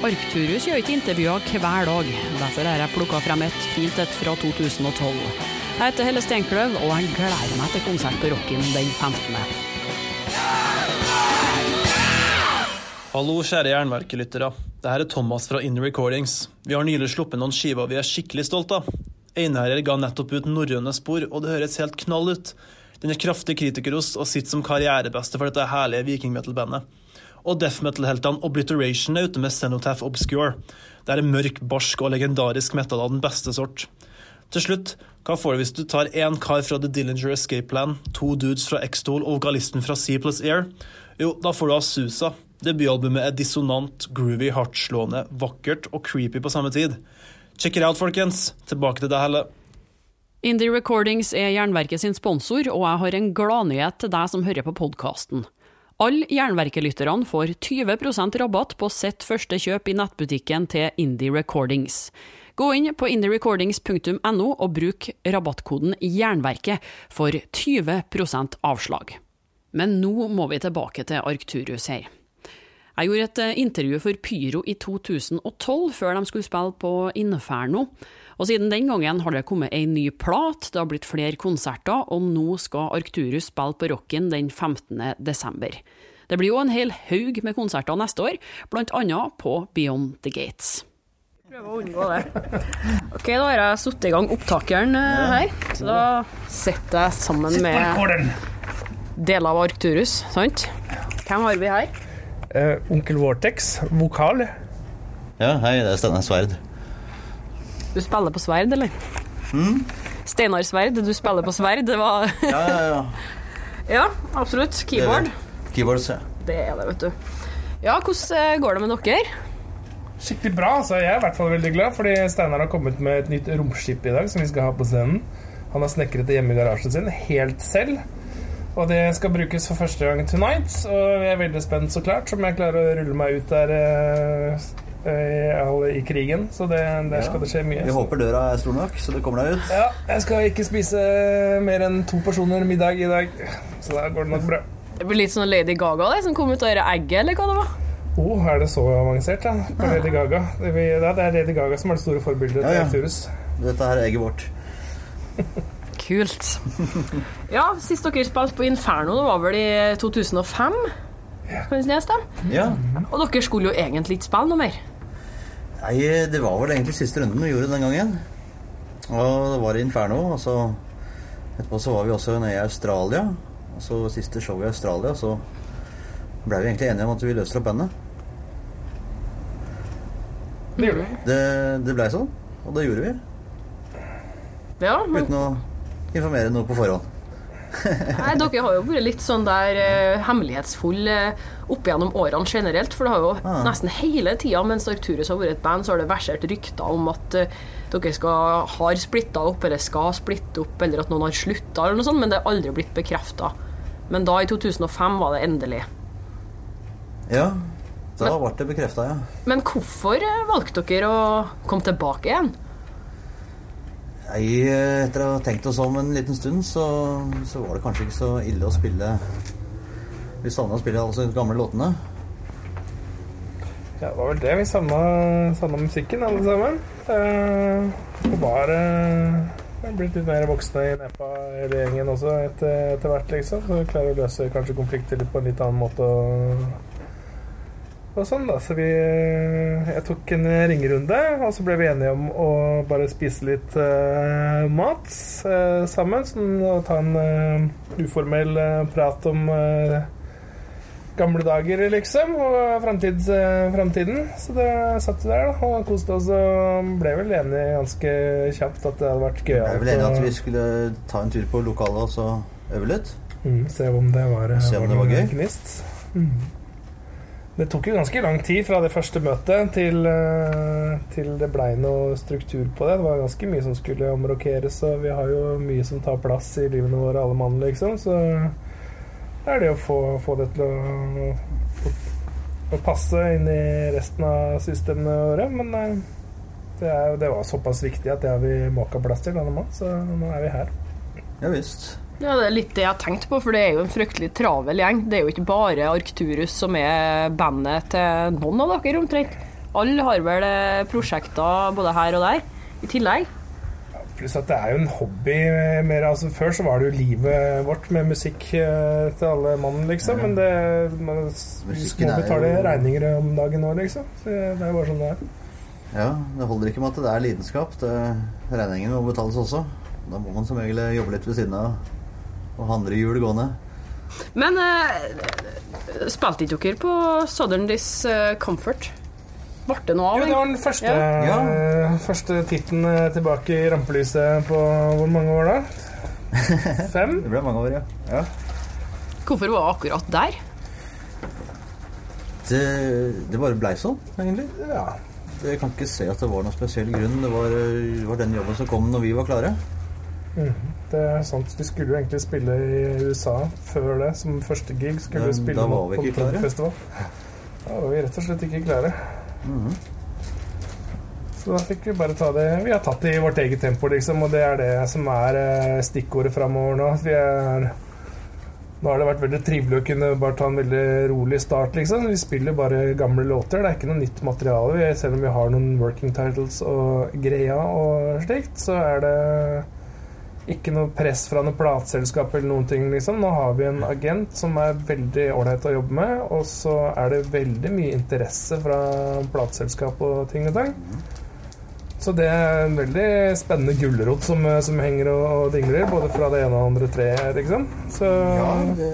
Arcturus gjør ikke intervjuer hver dag. Derfor har jeg plukka frem et fint et fra 2012. Jeg heter Helle Steinkløv, og jeg gleder meg til konsert på Rocken den 15. Hallo, kjære jernverkelyttere. Det her er Thomas fra In Recordings. Vi har nylig sluppet noen skiver vi er skikkelig stolt av. Einherjer ga nettopp ut norrøne spor, og det høres helt knall ut. Den er kraftig kritikerost og sitter som karrierebeste for dette herlige vikingmetal-bandet. Og death metal-heltene Obliteration er ute med Cenotaph Obscure. Det er en mørk, barsk og legendarisk metal av den beste sort. Til slutt, hva får du hvis du tar én kar fra The Dillinger Escape Plan, to dudes fra X-Tool og vokalisten fra C plus Air? Jo, da får du Asusa. Debutalbumet er dissonant, groovy, hardtslående, vakkert og creepy på samme tid. Check it out, folkens. Tilbake til deg, Helle. Indie Recordings er Jernverket sin sponsor, og jeg har en gladnyhet til deg som hører på podkasten. Alle Jernverket-lytterne får 20% rabatt på sitt første kjøp i nettbutikken til Indie Recordings. Gå inn på indierecordings.no og bruk rabattkoden JERNVERKET for 20% avslag. Men nå må vi tilbake til Arcturus her. Jeg gjorde et eh, intervju for Pyro i 2012, før de skulle spille på Inferno. Og siden den gangen har det kommet ei ny plat, det har blitt flere konserter, og nå skal Arcturus spille på Rocken den 15. desember. Det blir jo en hel haug med konserter neste år, annet på Beyond the Gates. Prøve å unngå det. Ok, da har jeg satt i gang opptakeren eh, her. Så da sitter jeg sammen med deler av Arcturus, sant? Hvem har vi her? Uh, Onkel Vortex, vokal. Ja, hei, det er Steinar Sverd. Du spiller på sverd, eller? Mm? Steinar Sverd, du spiller på sverd. Det var Ja, ja, ja. Ja, absolutt. Keyboard. Keyboards, ja. Det er det, vet du. Ja, hvordan eh, går det med dere? Skikkelig bra. altså Jeg er i hvert fall veldig glad, fordi Steinar har kommet med et nytt romskip i dag som vi skal ha på scenen. Han har snekret det hjemme i garasjen sin helt selv. Og det skal brukes for første gang tonight. Og jeg er veldig spent, så klart, om jeg klarer å rulle meg ut der eh, i, i krigen. Så det, der skal det skje mye. Vi håper døra er stor nok, så du kommer deg ut. Ja, jeg skal ikke spise mer enn to personer middag i dag, så da går det nok bra. Det blir litt sånn Lady Gaga det, som kom ut av det egget, eller hva det var? Oh, er det så avansert, da? På Lady Gaga. Det er Lady Gaga som er det store forbildet Ja, ja. til Turus. Dette her er egget vårt. Kult. Ja, sist dere spilte på Inferno, det var vel i 2005? Kan det? Ja. Og dere skulle jo egentlig ikke spille noe mer. Nei, det var vel egentlig siste runden vi gjorde den gangen. Og det var i Inferno, og så etterpå så var vi også nede i Australia. Og så siste show i Australia, så ble vi egentlig enige om at vi løste opp bandet. Det gjorde vi. Det, det blei sånn, og det gjorde vi. Ja, men Uten å informere noe på forhånd. Nei, dere har jo vært litt sånn der uh, hemmelighetsfull uh, opp gjennom årene generelt. For det har jo Ah. nesten hele tida mens Arcturus har vært et band, så har det versert rykter om at uh, dere skal, har splitta opp, eller skal splitte opp, eller at noen har slutta, eller noe sånt, men det er aldri blitt bekrefta. Men da, i 2005, var det endelig. Ja, da ble det bekrefta, ja. Men hvorfor eh, valgte dere å komme tilbake igjen? Nei, etter å ha tenkt oss om en liten stund, så, så var det kanskje ikke så ille å spille Vi savna å spille alle de gamle låtene. Ja, det var vel det. Vi savna musikken, alle sammen. Eh, og var eh, blitt litt mer voksne i nepa, hele gjengen også, etter, etter hvert, liksom. Så vi klarer å løse kanskje konflikter litt på en litt annen måte. Og, og sånn, da. Så vi eh, Jeg tok en ringerunde, og så ble vi enige om å bare spise litt uh, mat uh, sammen. Sånn, og ta en uh, uformell prat om gamle dager, liksom, og fremtids, eh, fremtiden. Så det satt vi der da, og koste oss og ble vel enige ganske kjapt at det hadde vært gøy. Vi ble vel enige at vi skulle ta en tur på lokalet og så øve litt. mm, Se om det var, Se om det var gøy. gnist. Mm. Det tok jo ganske lang tid fra det første møtet til, eh, til det blei noe struktur på det. Det var ganske mye som skulle omrokeres, og vi har jo mye som tar plass i livene våre, alle mann, liksom. Så det er det å få, få det til å, å, å passe inn i resten av systemene våre. Men eh, det, er, det var såpass viktig at det har vi måka plass til, alle mann, så nå er vi her. Ja visst. Ja, Det er litt det jeg har tenkt på, for det er jo en fryktelig travel gjeng. Det er jo ikke bare Arcturus som er bandet til noen av dere, omtrent. Alle har vel eh, prosjekter både her og der, i tillegg. Pluss at det er jo en hobby eh, mer. Altså, før så var det jo livet vårt med musikk eh, til alle mann, liksom. Men det man må betale jo- regninger om dagen nå, liksom. Så det er bare sånn det er. Ja, det holder ikke med at det er lidenskap. Det, regningen må betales også. Da må man som regel jobbe litt ved siden av og ha andre hjul gående. Men eh, spilte ikke dere på Southern Discomfort? eh, Comfort? Ble det noe av Jo, det var den første, Ja. eh, første titten tilbake i rampelyset på hvor mange år da? Fem? Det ble mange år, ja. ja. Hvorfor var det akkurat der? Det, det bare blei sånn, egentlig. Ja. Jeg kan ikke se at det var noen spesiell grunn. Det var, var den jobben som kom når vi var klare. Mhm. Det er sant. Vi skulle jo egentlig spille i USA før det, som første gig. Skulle Men, vi spille da var vi ikke klare. Da var vi rett og slett ikke klare. Mhm. Så da fikk vi bare ta det Vi har tatt det i vårt eget tempo, liksom, og det er det som er eh, stikkordet framover nå. Vi er nå har det vært veldig trivelig å kunne bare ta en veldig rolig start, liksom. Vi spiller bare gamle låter. Det er ikke noe nytt materiale. Selv om vi har noen working titles og greia og slikt, så er det ikke noe press fra noe plateselskap eller noen ting, liksom. Nå har vi en agent som er veldig ålreit å jobbe med, og så er det veldig mye interesse fra plateselskap og ting og tang. Så det er en veldig spennende gulrot som, som henger og, og dingler, både fra det ene og andre treet, liksom. Så Ja, det,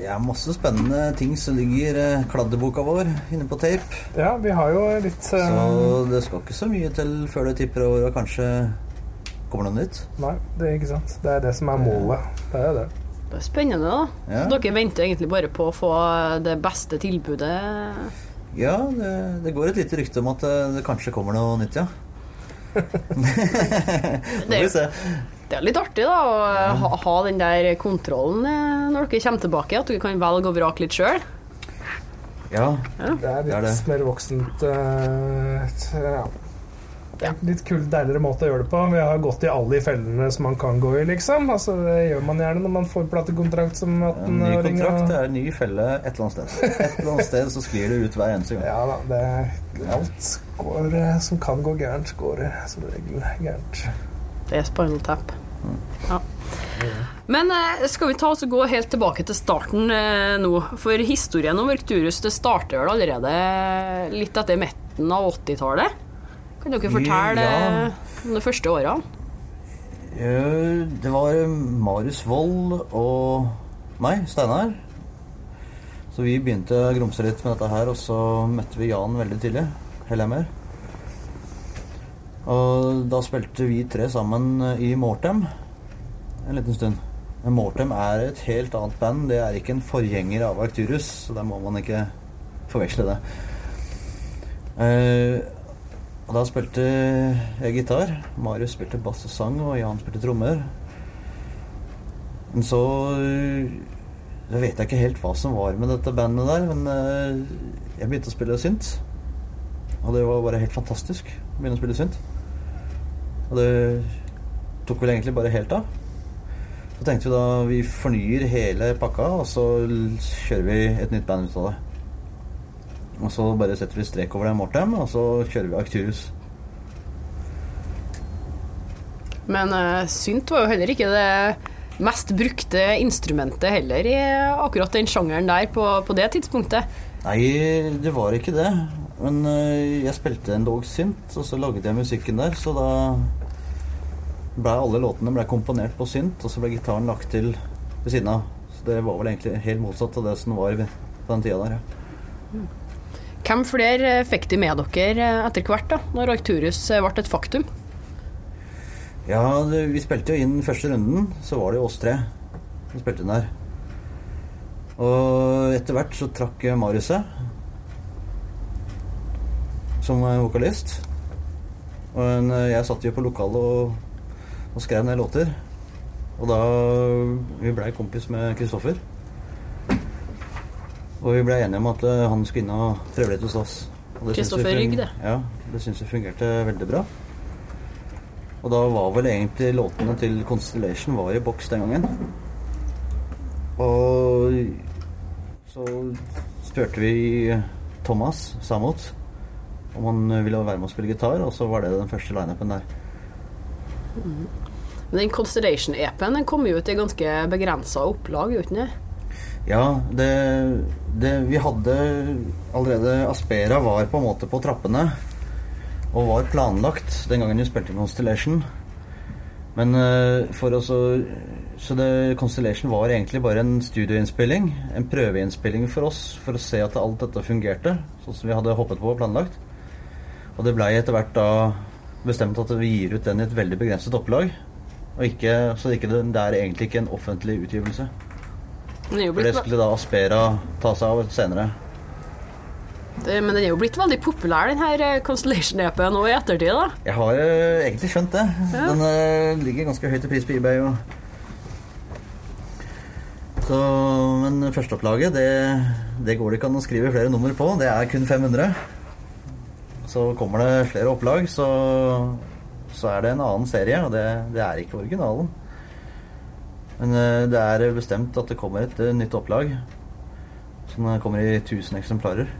det er masse spennende ting som ligger i eh, kladdeboka vår inne på tape. ja, vi har jo litt eh, Så det skal ikke så mye til før det tipper over og kanskje kommer noe nytt. Nei, det er ikke sant. Det er det som er målet. Det er det. Det er spennende, da. Ja. Så dere venter egentlig bare på å få det beste tilbudet? Ja, det, det går et lite rykte om at eh, det kanskje kommer noe nytt, ja. Det er det er litt artig da, å ha, ha den der kontrollen eh, når dere kommer tilbake, at dere kan velge og vrake litt sjøl. Ja, Det er Det er litt det. mer voksent Uh, t- ja. Litt kul, deiligere måte å gjøre det på. Vi har gått i alle de fellene som man kan gå i, liksom. Altså, det gjør man gjerne når man får platekontrakt som en ny 18-åring. kontrakt er en ny felle et eller annet sted. Et eller annet sted så sklir det ut hver eneste gang. Ja da, det er alt går eh, som kan gå gærent, går eh, som regel gærent. Det er Spinal Tap. Ja. Men eh, skal vi ta oss og gå helt tilbake til starten eh, nå? For historien om Arcturus det starter vel allerede litt etter midten av 80-tallet? Kan dere fortelle Ja. om de første årene? Eh, Det var Marius Wold og meg, Steinar. Så vi begynte å grumse litt med dette her, og så møtte vi Jan veldig tidlig. Hellhammer. Og da spilte vi tre sammen i Mortem en liten stund. Men Mortem er et helt annet band. Det er ikke en forgjenger av Arcturus, så der må man ikke forveksle det. Eh, og da spilte jeg gitar. Marius spilte bass og sang, og Jan spilte trommer. Men så Da vet Jeg ikke helt hva som var med dette bandet der, men øh, jeg begynte å spille synt. Og det var bare helt fantastisk å begynne å spille synt. Og det tok vel egentlig bare helt av. Så tenkte vi da vi fornyer hele pakka, og så kjører vi et nytt band ut av det. Og så bare setter vi strek over det Mortem, og så kjører vi Arcturus. Men uh, synt var jo heller ikke det mest brukte instrumentet heller i akkurat den sjangeren der på, på det tidspunktet. Nei, det var ikke det. Men uh, jeg spilte en dog synt, og så laget jeg musikken der, så da ble alle låtene ble komponert på synt, og så ble gitaren lagt til ved siden av. Så det var vel egentlig helt motsatt av det som var på den tida der, ja. Hvem flere eh, fikk de med dere eh, etter hvert, da, når Arcturus eh, ble et faktum? Ja, det, vi spilte jo inn første runden, så var det jo oss tre som spilte inn der. Og etter hvert så trakk Marius seg som vokalist. Og jeg satt jo på lokalet og, og skrev ned låter. Og da vi blei kompis med Kristoffer. Og vi ble enige om at eh, han skulle inn og prøve litt hos oss. Kristoffer Rygg, det. Ja, det syns vi fungerte veldig bra. Og da var vel egentlig låtene til Constellation var i boks den gangen. Og så spurte vi Thomas Samot om han ville være med og spille gitar, og så var det den første lineupen der. Men den Constellation-EP-en den kom jo ut i ganske begrensa opplag, gjorde den det? Ja, det, det Vi hadde allerede Aspera var på en måte på trappene. Og var planlagt den gangen vi spilte Constellation. Men eh, for å så det, Constellation var egentlig bare en studioinnspilling. En prøveinnspilling for oss for å se at alt dette fungerte sånn som vi hadde hoppet på og planlagt. Og det blei etter hvert da bestemt at vi gir ut den i et veldig begrenset opplag. Og ikke, så ikke det er egentlig ikke en offentlig utgivelse. For det skulle da Aspera ta seg av senere. det, men den er jo blitt veldig populær, den her eh, Constellation-EP-en nå i ettertid, da. Jeg har jo egentlig skjønt det. Ja. Den uh, ligger ganske høyt i pris på eBay. Og... Så, men førsteopplaget, det, det går det ikke an å skrive flere nummer på. Det er kun 500. Så kommer det flere opplag, så, så er det en annen serie, og det, det er ikke originalen. Men eh, det er bestemt at det kommer et eh, nytt opplag. Som eh, kommer i 1000 eksemplarer.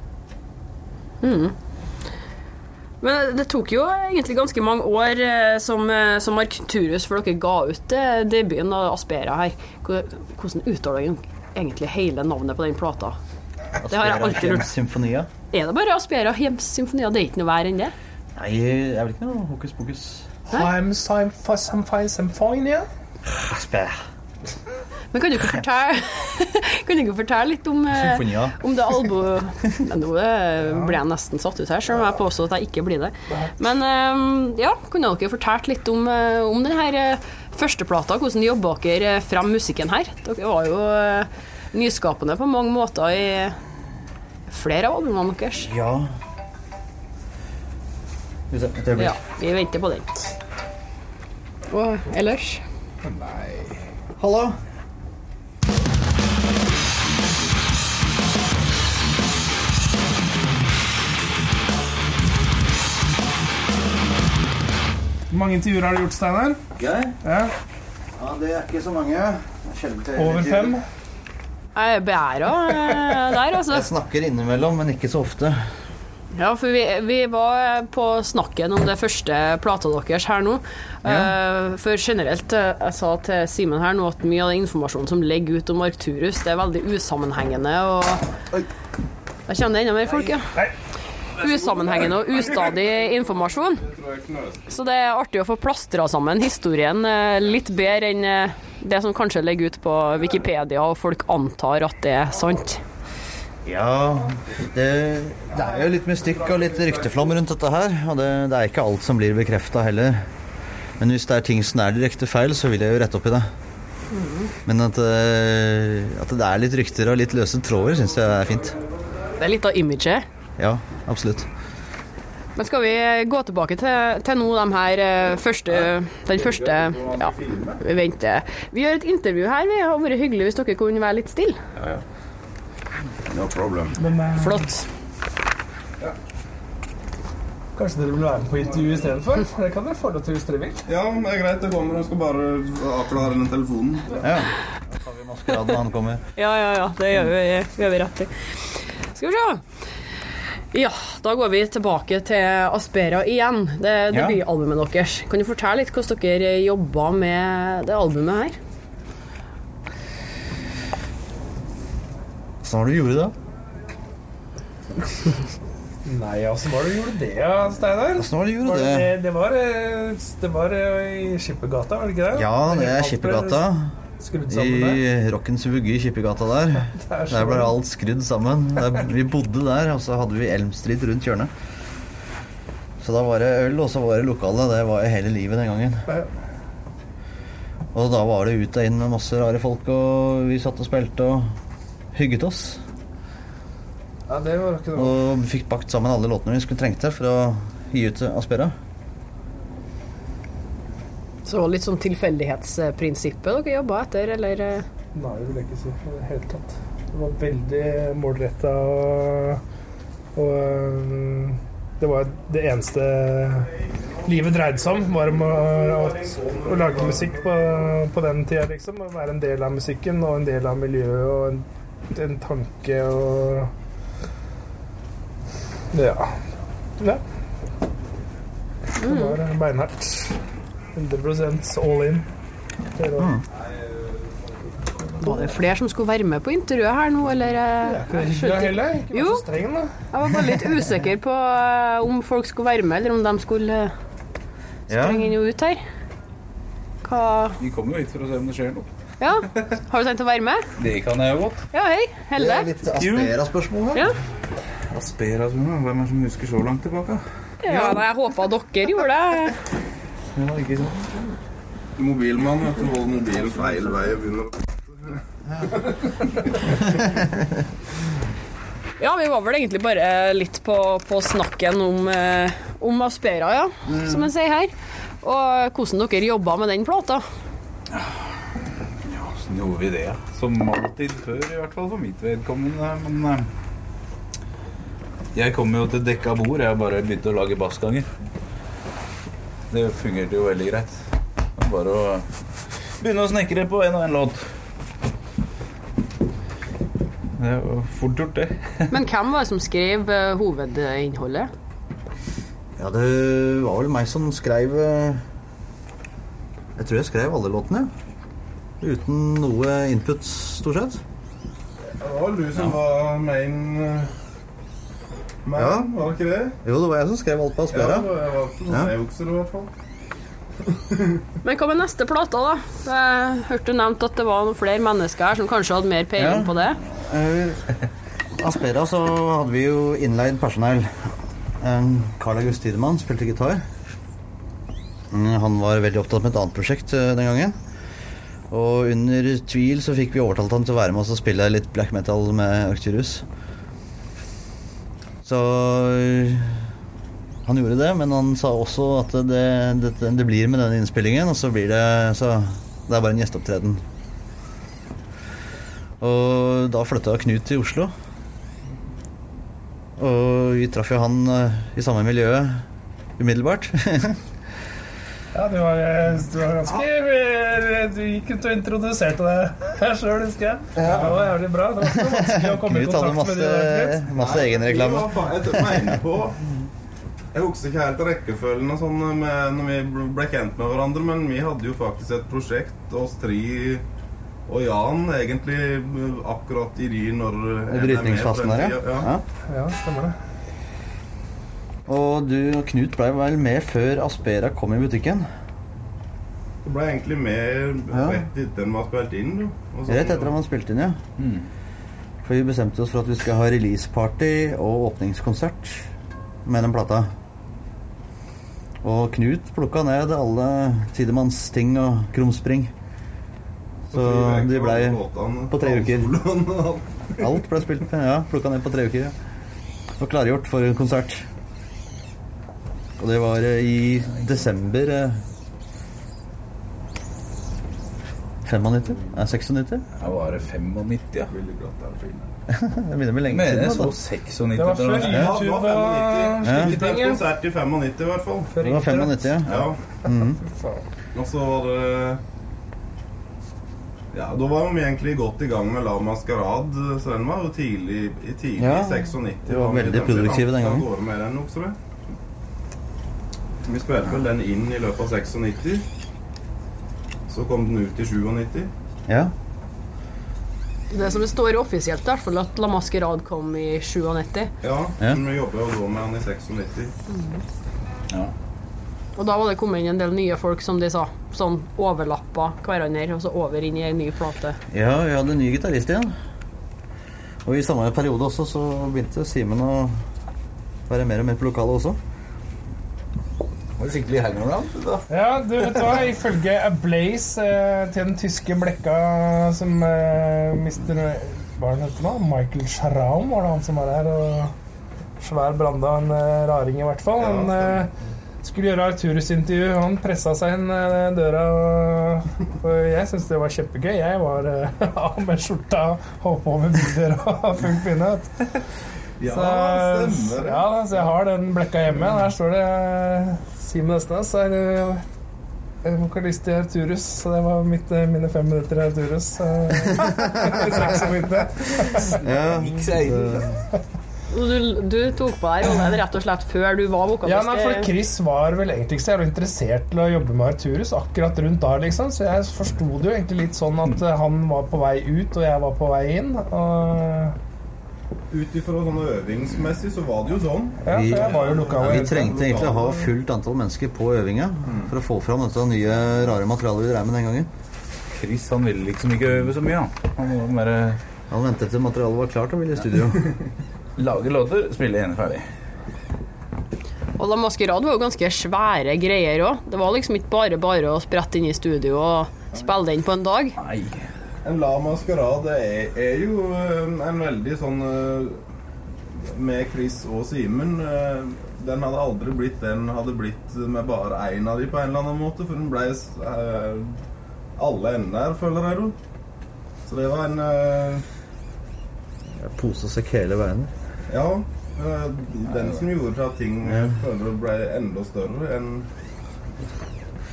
Men det tok jo egentlig ganske mange år som, som Arcturus før dere ga ut debuten av Aspera her. Hvordan uttaler dere egentlig hele navnet på den plata? Det har jeg Aspera alltid lurt. Symfonia. Er det bare Aspera Hjems Symfonia? Det er ikke noe verre enn det? Nei, jeg vel ikke noe hokus pokus. Hjems some, for some fine symphonia. Aspera. Men kan du ikke fortelle, kan du ikke fortelle litt om, eh, om det albumet Nå eh, ble jeg nesten satt ut her, selv om jeg påstår at jeg ikke blir det. Men eh, ja, kunne dere fortalt litt om, om denne her eh, første plata? Hvordan jobba dere frem musikken her? Dere var jo nyskapende på mange måter i flere av albumene deres. Ja. Ja, vi venter på den. Og ellers? Nei Hallo? Hvor mange intervjuer har du gjort, Steinar? Jeg? Ja, Ja, det er ikke så mange. Over fem? Jeg beæra eh, der, altså. Jeg snakker innimellom, men ikke så ofte. Ja, for vi, vi var på snakken om det første plata deres her nå. Eh, for generelt, eh, jeg sa til Simen her nå at mye av den informasjonen som ligger ut om Arcturus, det er veldig usammenhengende og Der kommer det enda mer folk, ja. Nei. Usammenhengende og ustadig informasjon. Så det er artig å få plastra sammen historien eh, litt bedre enn eh, det som kanskje ligger ut på Wikipedia, og folk antar at det er sant. Ja, det, det er jo litt mystikk og litt rykteflom rundt dette her. Og det, det er ikke alt som blir bekrefta heller. Men hvis det er ting som er direkte feil, så vil jeg jo rette opp i det. Men at, eh, at det er litt rykter og litt løse tråder, syns jeg er fint. Det er litt av imaget. Ja, absolutt. Men skal vi gå tilbake til, til nå de her eh, første Den første Ja, vi venter. Vi gjør et intervju her. Det hadde vært hyggelig hvis dere kunne være litt stille. No problem. Men eh, Flott. kanskje dere vil være med på intervju istedenfor? For det kan dere få lov til hvis dere vil. Ja, det er greit. Det kommer. og skal bare avklare den telefonen. Ja. Da tar vi maskeraden når han kommer. Ja, ja, ja. Det gjør vi, gjør vi rett i. Skal vi se. Ja, da går vi tilbake til Aspera igjen. Det er Ja. debutalbumet deres. Kan du fortelle litt hvordan dere jobba med det albumet her? Åssen var det du gjorde det? Nei, altså, hva var det du gjorde det, Steinar? Åssen var det du Var gjorde det, det? det, var, eh, det var eh, i Skippergata, var det ikke det? Ja, det er Skippergata. Skrudd sammen der. I Rockens Vugge i Kippegata der. Er Der ble alt skrudd sammen. Der, vi bodde der, og så hadde vi Elm Street rundt hjørnet. Så da var det øl, og så var det lokale. Det var hele livet den gangen. Ja. Og da var det ut og inn med masse rare folk, og vi satt og spilte og hygget oss. Ja, det var ikke noe. Og fikk bakt sammen alle låtene vi skulle trengte for å gi ut Aspera. Så litt sånn tilfeldighetsprinsippet dere jobba etter, eller? eh? Nei, det vil jeg ikke si i det hele tatt. Det var veldig målretta og, og det var det eneste livet dreide seg om, var om å, å, å lage musikk på, på den tida, liksom. Å være en del av musikken og en del av miljøet og en, en tanke og Ja. Ja. Det var eh, beinhardt. 100 all in. Flere. Var det flere som skulle være med på intervjuet her nå, eller? eh, jeg heller. Ikke Jo. vær så streng, da. Jeg var bare litt usikker på eh, om folk skulle være med, eller om de skulle eh, sprenge inn og ut her. Hva Vi kommer jo hit for å se om det skjer noe. Ja, har du tenkt å være med? Det kan jeg jo godt. Ja, hei. Det er litt Aspera-spørsmål her. Ja. Aspera, hvem er det som husker så langt tilbake? Ja, jeg håpa dere gjorde det. Ja, ikke sant? Mobilmann vet du, holder mobilen feil vei og begynner å Ja, vi var vel egentlig bare litt på, på snakken om, eh, om Aspera, ja, som en sier her. Og hvordan dere jobba med den plata. Sånn gjorde vi det. Som alltid før, i hvert fall for mitt vedkommende. Men eh, jeg kom jo til dekka bord. Jeg bare begynte å lage bassganger. Det fungerte jo veldig greit. Bare å begynne å snekre på en og en låt. Det var fort gjort, det. Men hvem var det som skrev eh, hovedinnholdet? Ja, det var vel meg som skrev eh, Jeg tror jeg skrev alle låtene. Uten noe input, stort sett. Det var vel du som var main man, Ja. var det ikke det? Jo, det var jeg som skrev alt på Ja, Aspera. det var sånn Ja. jeg jukser i hvert fall. Men hva med neste plate, da? Jeg hørte du nevnt at det var noen flere mennesker her som kanskje hadde mer peiling Ja. på det. Uh, Aspera så hadde vi jo innleid personell. Um, Carl August Tidemann spilte gitar. Mm, Han var veldig opptatt med et annet prosjekt eh, den gangen. Og under tvil så fikk vi overtalt han til å være med oss og spille litt black metal med Arcturus. Så eh, han gjorde det, men han sa også at det, det, det blir med denne innspillingen, og så blir det så Det er bare en gjesteopptreden. Og da flytta Knut til Oslo. Og vi traff jo han eh, i samme miljø umiddelbart. Ja, du var, du var ganske Du gikk ut og introduserte deg her sjøl, husker jeg. Ja. Det var jævlig bra. Det var ikke vanskelig å komme i kontakt masse, med der. Masse egenreklame. Det Jeg på Jeg husker ikke helt rekkefølgen og sånn med, når vi ble kjent med hverandre, men vi hadde jo faktisk et prosjekt, oss tre og Jan, egentlig akkurat i de når er Brytningsfasen der, ja. ja. Ja, stemmer det. Og du og Knut ble vel med før Aspera kom i butikken? Det ble egentlig med Ja. rett etter man spilte inn. Sånn. Rett etter at man spilte inn, ja. Mm. For vi bestemte oss for at vi skal ha releaseparty og åpningskonsert med den plata. Og Knut plukka ned alle Tidemanns ting og krumspring. Så de ble på tre uker. alt. Ble spilt ja, plukka ned på tre uker. Ja. Og klargjort for en konsert. Og det var eh, i desember eh, 95? Nei, 96? Ja, var det 95, ja? Det begynner med Jeg lenge mener jeg så Da. 96. Det var før. Ja, YouTube det var og 95. Ja. Slike ting. ja. konsert i 95 i hvert fall. Før Det var internett. 95, ja. Ja. Mm. Og så var det Ja, da var vi egentlig godt i gang med La Maskerade, så den var jo tidlig i tidlig Ja, i 96. det var vi veldig produktive den gangen. av gårde med den også, det. Vi spilte vel den inn i løpet av 96. Så kom den ut i 97. ja. Det som det står offisielt, i hvert at La Maskerade kom i 97. Ja, Ja. men vi jobba jo da med han i 96. Ja. Og da var det kommet inn en del nye folk, som de sa. Sånn overlappa hverandre, og så over inn i ei ny plate. ja, vi hadde en ny gitarist igjen. Og i samme periode også så begynte Simen å være mer og mer på lokalet også. Det var skikkelig hangaround. da. Ja, du vet hva, ifølge Ablaze eh, til den tyske blekka som eh, mister Hva er han nå? Michael Schraum var det han som var her. og Svær branda, en eh, raring i hvert fall. Ja, Han eh, skulle gjøre Arturus-intervju. Han pressa seg inn eh, døra. Og, og jeg syntes det var kjempegøy. Jeg var eh, av med skjorta, holdt på med bilder og full pinne. Ja, Så, stemmer det. ja, da, så jeg har den blekka hjemme. Der står det eh, Simen Østnes. er vokalist i Arturus. Så det var mitt, eh, mine fem minutter i Arturus. i 96. Ja, Du, du tok på deg rollen rett og slett før du var vokalist? Ja, nei, for Chris var vel egentlig ikke så interessert til å jobbe med Arturus akkurat rundt da, liksom. Så jeg forsto det jo egentlig litt sånn at eh, han var på vei ut, og jeg var på vei inn. Og Ut ifra sånn øvingsmessig så var det jo sånn. Vi, ja, vi trengte egentlig å ha fullt antall mennesker på øvinga for å få fram dette nye, rare materialet vi drev med den gangen. Chris han ville liksom ikke øve så mye. Han, han bare Han ventet til materialet var klart og ville i studio. lage låter, spille ene ferdig. Og La Maskerade var jo ganske svære greier òg. Det var liksom ikke bare bare å sprette inn i studio og spille den på en dag. Nei. En La Maskerade er, er jo eh, en veldig sånn eh, Med Chris og Simen eh, Den hadde aldri blitt den hadde blitt med bare én av de på en eller annen måte, for den ble eh, alle ender, føler jeg. jo. Så det var en og sekk hele veien. Ja. Den som gjorde at ting Ja. føler ble enda større enn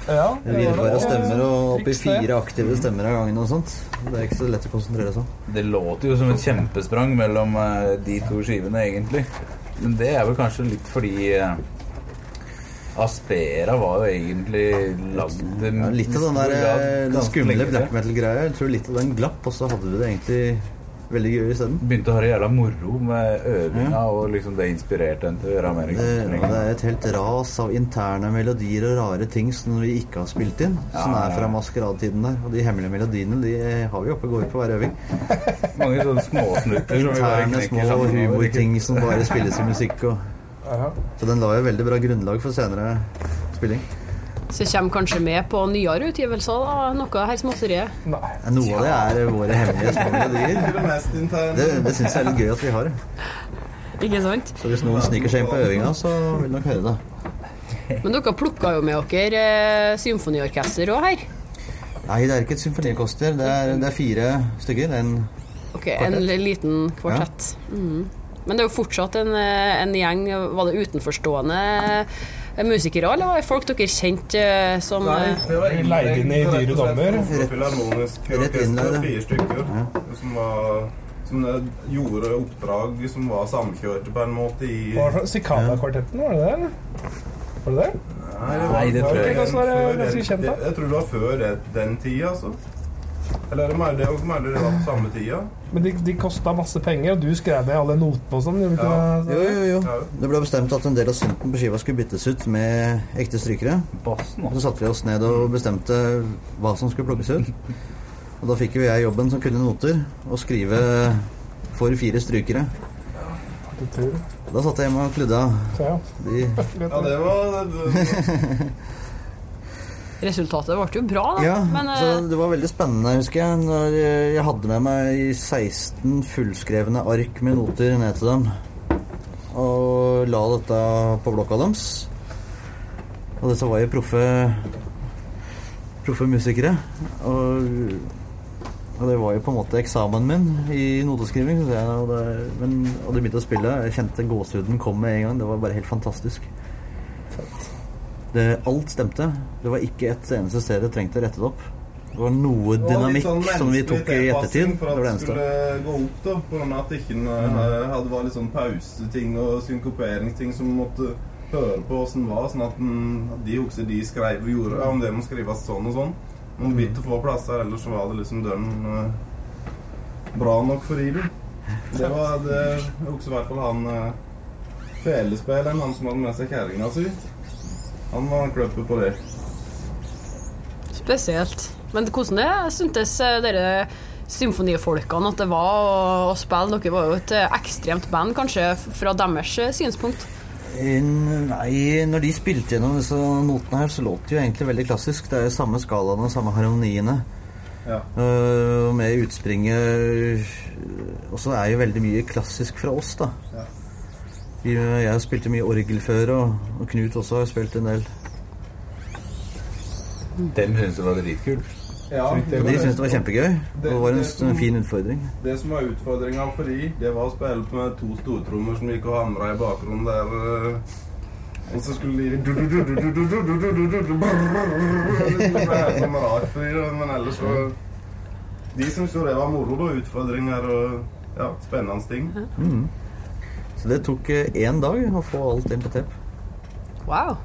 Ja, det var Virvare stemmer og oppi fire aktive stemmer av gangen og sånt. Det er ikke så lett å konsentrere seg om. Det låter jo som et kjempesprang mellom eh, de to skivene, egentlig. Men det er vel kanskje litt fordi eh, Aspera var jo egentlig lagd Ja, litt av den der ganske den skumle black metal-greia. Jeg tror litt av den glapp, og så hadde vi det egentlig veldig gøy isteden. Begynte å ha det jævla moro med øvinga, og liksom det inspirerte en til å gjøre mer. Det, det er et helt ras av interne melodier og rare ting som vi ikke har spilt inn. Som er fra maskeradetiden der. Og de hemmelige melodiene de har vi oppe og går på hver øving. Mange sånne småsnutter Interne små humorting som bare spilles i musikk. Og, så den la jo veldig bra grunnlag for senere spilling. Så kommer kanskje med på nyere utgivelser, da. Noe her småtteriet. Nei. Noe av det er våre hemmelige små melodier. det mest. Det, det syns jeg er litt gøy at vi har. Ikke sant? Så hvis noen sniker seg inn på øvinga, så vil nok høre det. Men dere plukka jo med dere eh, symfoniorkester òg her. Nei, det er ikke et symfonikoster. Det er, det er fire stykker. En Ok, En liten kvartett. Mhm. Men det er jo fortsatt en, eh, en gjeng Var det utenforstående eh, òg, eller var det folk dere kjente eh, som Nei, eh, det var Leid inn i dyre dommer. Rett inn der, fire stykker, Ja. som, var, som eh, gjorde oppdrag som var samkjørte på en måte i var det? Sikana-kvartetten, var det det? Var det det? Nei, det tror jeg ikke. Var ganske kjent, da? Jeg tror det var før den, den tida, altså. Eller er det mer det, og mer det var på samme tida? Men de, de kosta masse penger, og du skrev ned alle notene og sånn. Ja. Jo, jo, jo. Ja. Det ble bestemt at en del av synten på skiva skulle byttes ut med ekte strykere. Bassen, så satte vi oss ned og bestemte hva som skulle plukkes ut. Og da fikk jo jeg jobben som kunne noter, å skrive for fire strykere. Da satt jeg hjemme og kludda. De, Ja, det var det, Resultatet ble jo bra, da. ja, Men så eh, det var veldig spennende, husker jeg. Når jeg hadde med meg 16 fullskrevne ark med noter ned til dem. Og la dette på blokka deres. Og disse var jo proffe Proffe musikere. Og, og det var jo på en måte eksamen min i noteskriving. jeg, og, det, men, og de begynte å spille. Jeg kjente gåsehuden kom med en gang. Det var bare helt fantastisk. Det, alt stemte. Det var ikke et eneste sted det trengte rettet opp. Det var noe det var dynamikk sånn som vi tok i ettertid. For at det det skulle gå opp, da. På grunn av at ikke eh, hadde var litt sånn pauseting og synkoperingsting som måtte høre på åssen det var, sånn at, de også de skrev og gjorde om det må skrives sånn og sånn. Man begynte å få plasser, ellers så var det liksom døren eh, bra nok for Idu. Det var det også i hvert fall han uh, felespilleren, han som hadde med seg kjerringa si. Han var kløpet på det. spesielt. Men hvordan det syntes eh, dere symfonifolkene at det var å, å spille? Dere var jo et eh, ekstremt band, kanskje, fra deres eh, synspunkt. Nei, når de spilte gjennom disse notene her, så låt det jo egentlig veldig klassisk. Det er jo samme skalaene og samme harmoniene. Ja. Uh, med utspringet Og så er jo veldig mye klassisk fra oss, da. Ja. Jeg har spilt mye orgel før, og, og Knut også har spilt en del. Dem syntes det var dritkult. Ja, de syntes det var kjempegøy. Det- var en, det som- en fin utfordring. Det som var utfordringa for de, det var å spille med to stortrommer som gikk og hamra i bakgrunnen der. eh, Og så skulle de sånn men ellers så De syntes jo det var moro, da. Utfordringer og ja, spennende ting. Mm. Så det tok eh, én dag å få alt inn på tepp. Wow.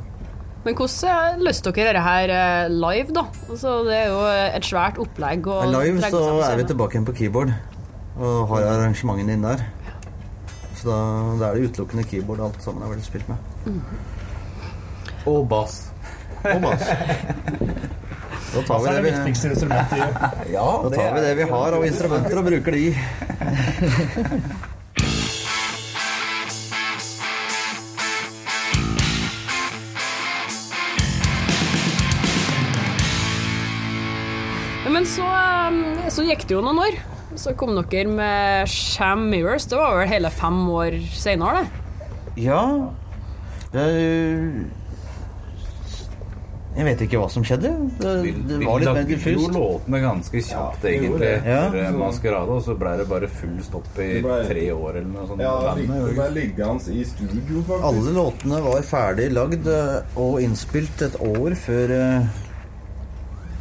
Men hvordan eh, løste dere dette her eh, live, da? Altså, det er jo et svært opplegg. Og Live så er vi tilbake igjen på keyboard og har arrangementene inne der. Så da, da er det utelukkende keyboard alt sammen har vært spilt med. Og bass. Og bass. Da tar vi er det vi, Ja, da tar vi det vi har av instrumenter og bruker de. Men så, eh, så gikk det jo noen år. Så kom dere med Sham Mirrors. Det var vel hele fem år senere, det. Ja det, Jeg vet ikke hva som skjedde. Det, det var litt mer diffust. Vi gjorde låtene ganske kjapt, Ja, egentlig, det. Ja. etter eh, Maskerade, og så ble det bare full stopp i ble- tre år eller noe sånt. Ja, det ble liggende i studio, faktisk. Alle låtene var ferdig lagd eh, og innspilt et år før eh,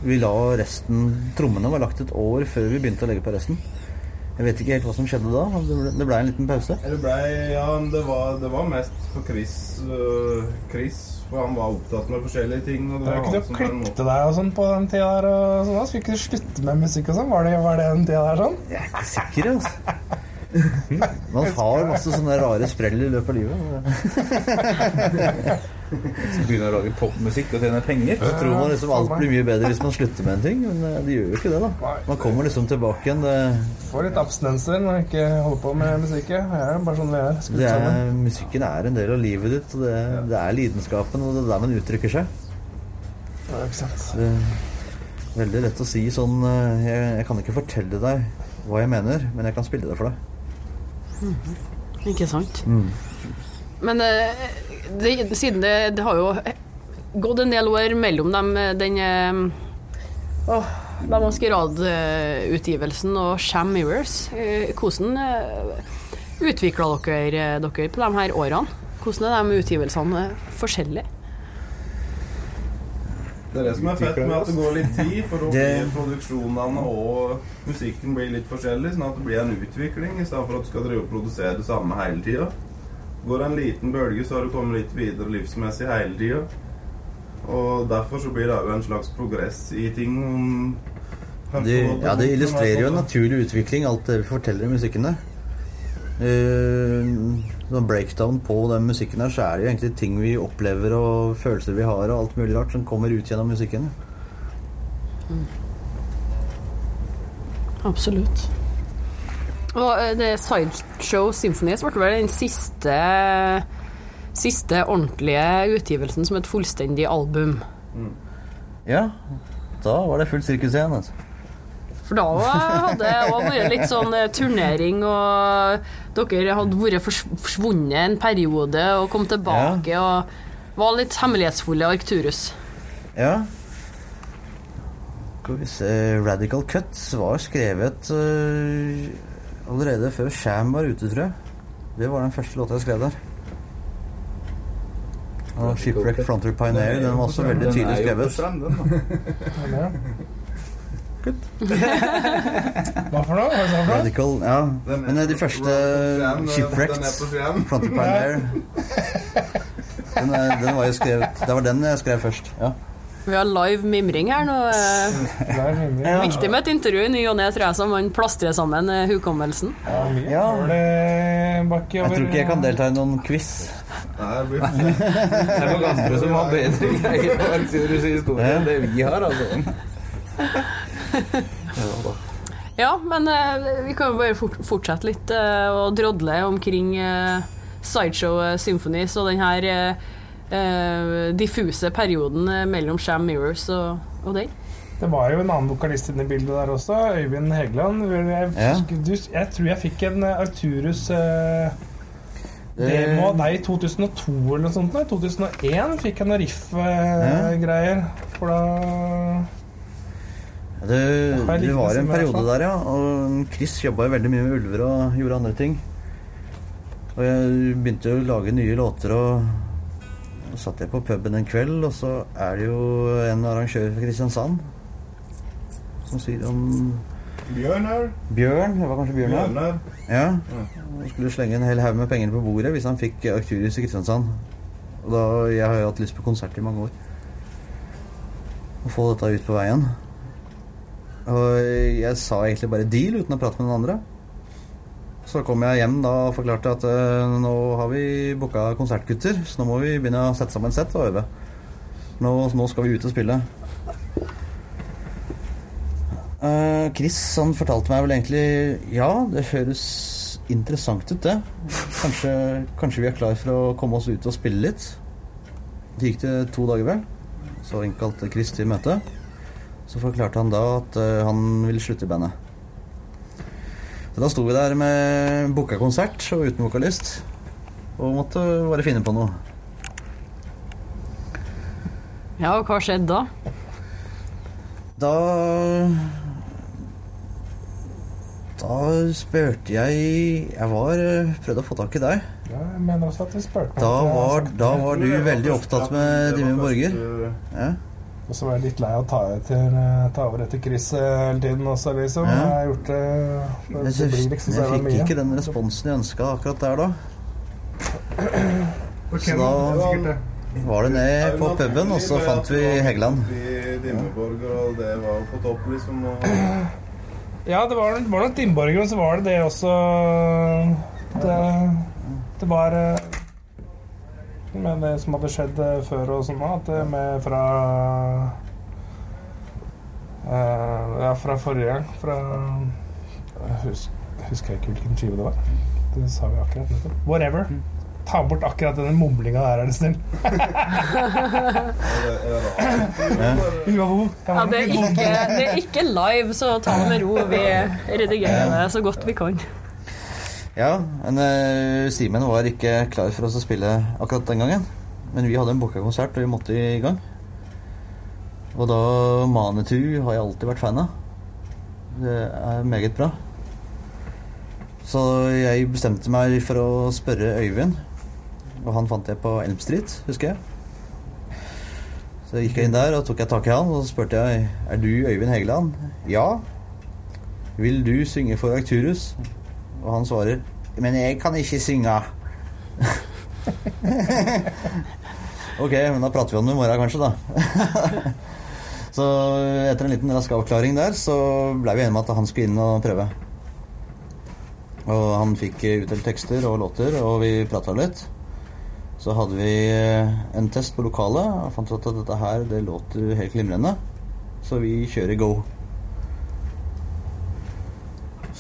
vi la resten Trommene var lagt et år før vi begynte å legge på resten. Jeg vet ikke helt hva som skjedde da. Det ble, det ble en liten pause. Det ble, ja, det var, det var mest for Chris, uh, Chris, for han var opptatt med forskjellige ting. Og det Var ikke du som klippte deg og sånn på den tida der? Og sånn, da? Skulle ikke du slutte med musikk og sånn? Var det, var det den tida der sånn? Jeg er ikke sikker, altså. Man har masse sånne rare sprell i løpet av livet. Så begynner å lage popmusikk og tjene penger. Så tror man liksom alt blir mye bedre hvis man slutter med en ting, men eh, det gjør jo ikke det, da. Man kommer liksom tilbake igjen. Det, Får litt abstinenser når man ikke holder på med musikk. Det er bare sånn vi er. Det er, musikken er en del av livet ditt, og det, det er lidenskapen, og det er der man uttrykker seg. Ja, ikke sant. Det veldig lett å si sånn eh, jeg, jeg kan ikke fortelle deg hva jeg mener, men jeg kan spille det for deg. Ikke sant? Mm. Men eh, det, siden det, det har jo gått en del år mellom dem, eh, den eh, åh, La Maskerade-utgivelsen og Sham Mirrors. Hvordan utvikla dere dere på de her årene? Hvordan er de utgivelsene forskjellige? Det er det som er fett med at det går litt tid, for da blir produksjonene og musikken blir litt forskjellig, sånn at det blir en utvikling i stedet for at du skal drive og produsere det samme hele tida. Går det en liten bølge, så har du kommet litt videre livsmessig hele tida. Og derfor så blir det òg en slags progress i ting. om- Det, ja, det illustrerer jo en naturlig utvikling, alt det vi forteller i musikken der. Uh, sånn breakdown på den musikken her, så er det jo egentlig ting vi opplever og følelser vi har og alt mulig rart som kommer ut gjennom musikken. Absolutt. Og eh, det Sideshow Symphonies ble vel den siste Siste ordentlige utgivelsen som et fullstendig album. Ja, da var det fullt sirkus igjen, altså. For da hadde det vært litt sånn eh, turnering, og dere hadde vært fors- forsvunnet en periode og kom tilbake og var litt hemmelighetsfulle Arcturus. Ja. Radical Cuts var skrevet øh, allerede før Sham var ute, tror jeg. Det var den første låta jeg skrev der. Og Shipwreck Frontier Pioneer, den var også veldig tydelig Den er jo på skrevet. den, da. Ja, Hva for noe? Hva for noe? Radical, ja. Er Men eh, de første Den Shipwrecked. Frontier Pioneer den, er- den var jo skrevet Det var den jeg skrev først. Ja. Vi har live mimring her nå. er. Viktig med et intervju i ny og ne, tror jeg, så man plastrer sammen eh, hukommelsen. Ja, Ja. Jeg tror ikke jeg kan delta i noen quiz. Nei, det blir Det er noen andre som har bedre greier på Arcturus i historie enn det vi har, altså. Ja, men eh, vi kan jo bare fort fortsette litt eh, og drodle omkring eh, Sideshow eh, Symphonies og den her eh, eh, diffuse perioden mellom Sham Mirrors og, og den. Det var jo en annen vokalist inne i bildet der også, Øyvind Hegeland. Jeg, Ja. du, jeg tror jeg fikk en Arturus eh, demo av deg i 2002 eller noe sånt. Nei, 2001 fikk jeg noen riff-greier. For da Det likt var i en periode der, ja. Og Chris jobba jo veldig mye med ulver og gjorde andre ting. Og jeg begynte jo å lage nye låter, og så satt jeg på puben en kveld, og så er det jo en arrangør fra Kristiansand som sier om Bjørnar. Bjørn. Det var kanskje Bjørn, ja. Bjørnar. ja. Han skulle slenge en hel haug med penger på bordet hvis han fikk Arcturus i Kristiansand. Og da, Jeg har jo hatt lyst på konsert i mange år. Å få dette ut på veien. Og jeg sa egentlig bare deal uten å prate med noen andre. Så kom jeg hjem da og forklarte at uh, nå har vi booka konsertgutter, så nå må vi begynne å sette sammen sett og øve. Nå, nå skal vi ut og spille. Uh, Chris han fortalte meg vel egentlig Ja, det høres interessant ut, det. Kanskje, kanskje vi er klar for å komme oss ut og spille litt. Det gikk det to dager, vel. Så innkalte Chris til møte. Så forklarte han da at eh, han ville slutte i bandet. Så da sto vi der med booka konsert og uten vokalist. Og måtte bare finne på noe. Ja, og hva skjedde da? Da Da spurte jeg Jeg var prøvde å få tak i deg. Ja, jeg mener også at vi spurte Da var, da var du veldig opptatt med Dimmy Borger. Ja. Og så var jeg litt lei av å ta, etter, ta over etter Chris eh, hele tiden også, liksom. Ja. Jeg har gjort det Det, Jeg, det blir liksom så jeg fikk ikke den responsen jeg ønska akkurat der da. Okay, Så da-. Var det ned på puben, og så fant vi Hegeland. Det var på topp, liksom. Ja, det var, var nok Dimborger, og så var det det også Det, det var eh, med det som hadde skjedd eh, før og sånn, at det med fra eh, Ja, fra forrige gang. Fra hus, Husker jeg ikke hvilken skive det var. Det sa vi akkurat nettopp. Whatever. Ta bort akkurat denne mumlinga der, er du snill. Ja, det, er ikke, det er ikke live, så ta det med ro. Vi redigerer det så godt vi kan. Ja, men uh, Simen var ikke klar for oss å spille akkurat den gangen. Men vi hadde en booka konsert, og vi måtte i gang. Og da Manitou har jeg alltid vært fan av. Det er meget bra. Så jeg bestemte meg for å spørre Øyvind. Og han fant jeg på Elm Street, husker jeg. Så gikk jeg inn der og tok jeg tak i han og så spurte jeg Er du Øyvind Hegeland. Ja. Vil du synge for Arcturus? Og han svarer Men jeg kan ikke synge. ok, men da prater vi om det i morgen, kanskje, da. så etter en liten rask avklaring der, så blei vi enige om at han skulle inn og prøve. Og han fikk utdelt tekster og låter, og vi prata litt. Så hadde vi en test på lokalet og fant ut at dette her det låter helt glimrende. Så vi kjører go.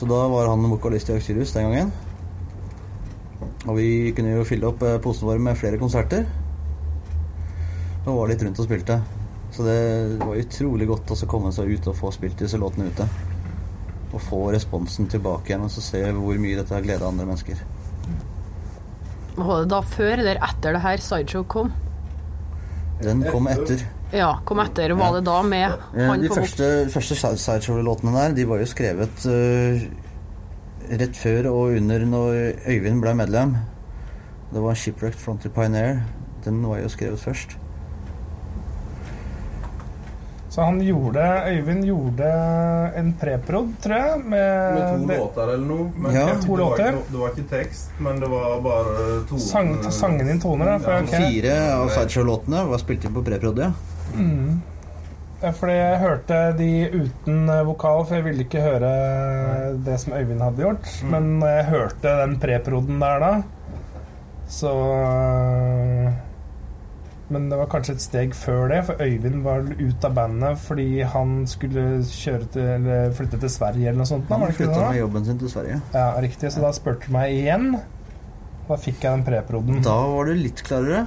Så da var han vokalist i Auxilius den gangen. Og vi kunne jo fylle opp posen posene våre med flere konserter. Og var litt rundt og spilte. Så det var utrolig godt å komme seg ut og få spilt disse låtene ute. Og få responsen tilbake igjen og så se hvor mye dette har gleda andre mennesker. Var det da før eller etter det her Sideshow kom? Den kom etter. Ja, kom etter. Var det da med Ja, han de på første, første Sideshow-låtene der De var jo skrevet uh, rett før og under når Øyvind ble medlem. Det var 'Shipwrecked Frontier Pioneer'. Den var jo skrevet først. Så han gjorde Øyvind gjorde en preprod, tror jeg, med, Med to det- låter eller noe. Men Ja. det, To var ikke, det var ikke tekst, men det var bare to Sang, sangen din toner, da. For, Ja, okay. Fire av Sideshow-låtene var spilt inn på preprod, ja. Ja, fordi jeg hørte de uten eh, vokal, for jeg ville ikke høre det som Øyvind hadde gjort. Mm. Men når jeg hørte den preproden der da, så eh, Men det var kanskje et steg før det, for Øyvind var ute av bandet fordi han skulle kjøre til, eller flytte til Sverige eller noe sånt. Da, Han flytta med jobben sin til Sverige. Ja, riktig. Så da spurte du meg igjen. Da fikk jeg den preproden. Da var du litt klarere.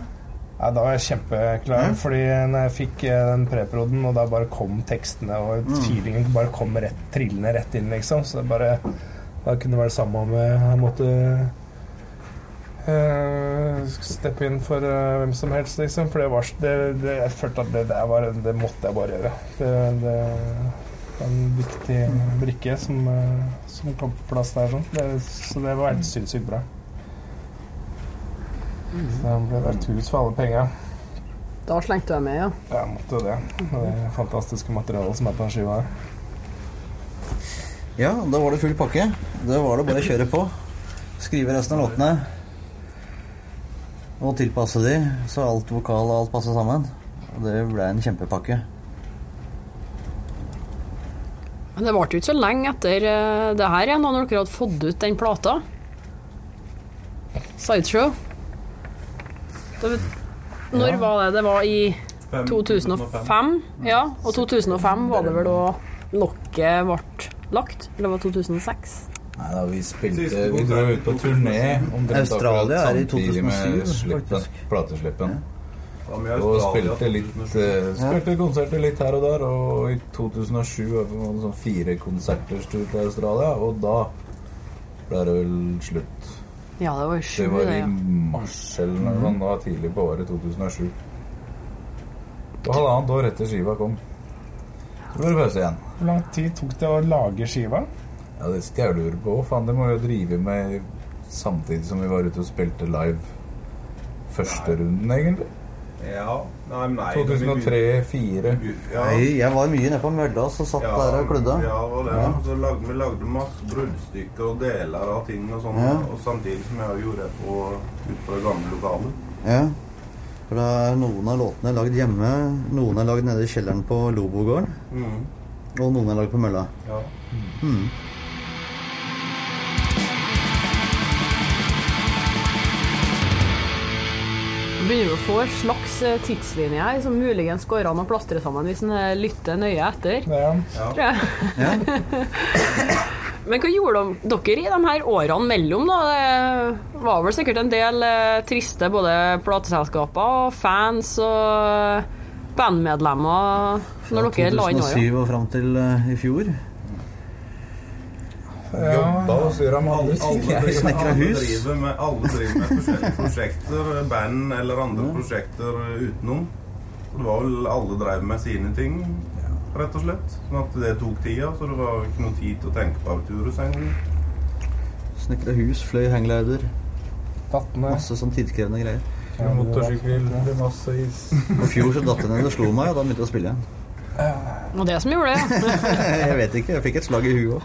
Ja, da var jeg kjempeklar, Mm. fordi når jeg fikk eh, den preproden, og da bare kom tekstene, og Mm. feelingen bare kom rett, trillende rett inn, liksom, så det bare Da kunne det være det samme om jeg måtte uh, steppe inn for uh, hvem som helst, liksom, for det var det, det, Jeg følte at det der var Det måtte jeg bare gjøre. Det, var en viktig brikke som, uh, som kom på plass der, sånn. Det, så det var helt sinnssykt bra. Så det ble vært hus for alle penga. Da slengte jeg med, ja. Jeg måtte det. Det fantastiske materialet som er på den skiva her. Ja, da var det full pakke. Da var det bare å kjøre på. Skrive resten av låtene. Og tilpasse de, så alt vokal og alt passa sammen. Og det ble en kjempepakke. Men det varte jo ikke så lenge etter eh, det her igjen, da når dere hadde fått ut den plata. Sideshow. Det, når var det? Det var i 2005. Ja, og 2005 var det vel da lokket ble lagt? Eller var det 2006? Nei da, vi spilte Vi dro ut på turné Australia er i 2007, faktisk. plateslippen. Ja, Og spilte litt 2007. eh, Spilte konserter litt her og der, og i 2007 var det sånn fire konserters tur til Australia, og da ble det vel slutt. Ja, det var i 7, Det var i mars eller noe sånt, det var tidlig på året 2007. Og halvannet år etter skiva kom. Så var det pause igjen. Hvor lang tid tok det å lage skiva? Ja, det skal jeg lure på. Faen, det må vi jo drive med samtidig som vi var ute og spilte live første runden, egentlig. Ja. Nei, nei. 2003-2004. Ja. Nei, jeg var mye nede på mølla og satt Ja, der og klødde. Ja, var det. Ja. Så lagde, vi lagde masse bruddstykker og deler av ting og sånn. Ja. Og samtidig som jeg gjorde det på, ute på det gamle lokalet. Ja. For da er noen av låtene er lagd hjemme, noen er lagd nede i kjelleren på Lobogården, Mm. og noen er lagd på mølla. Ja. Mm. Begynner vi å få en slags eh, tidslinje her som muligens går an å plastre sammen hvis en eh, lytter nøye etter. Ja. tror jeg. Ja. Men hva gjorde dere i de her årene mellom? da? Det var vel sikkert en del eh, triste både plateselskaper og fans og bandmedlemmer når dere la inn åra. 2007 og fram til i fjor. Jobba og styra med Alle, ting. driver, Snekra alle, driver med, alle driver med forskjellige prosjekter, band eller andre prosjekter utenom. Og det var vel alle drev med sine ting, rett og slett. Sånn at det tok tida, så det var ikke noe tid til å tenke på Arturus engang. Snekra hus, fløy hangglider. Masse sånn tidkrevende greier. Motorsykkel, masse is. I fjor så datt jeg ned og slo meg, og da begynte jeg å spille igjen. Og det som gjorde det, ja. Jeg vet ikke, jeg fikk et slag i huet òg.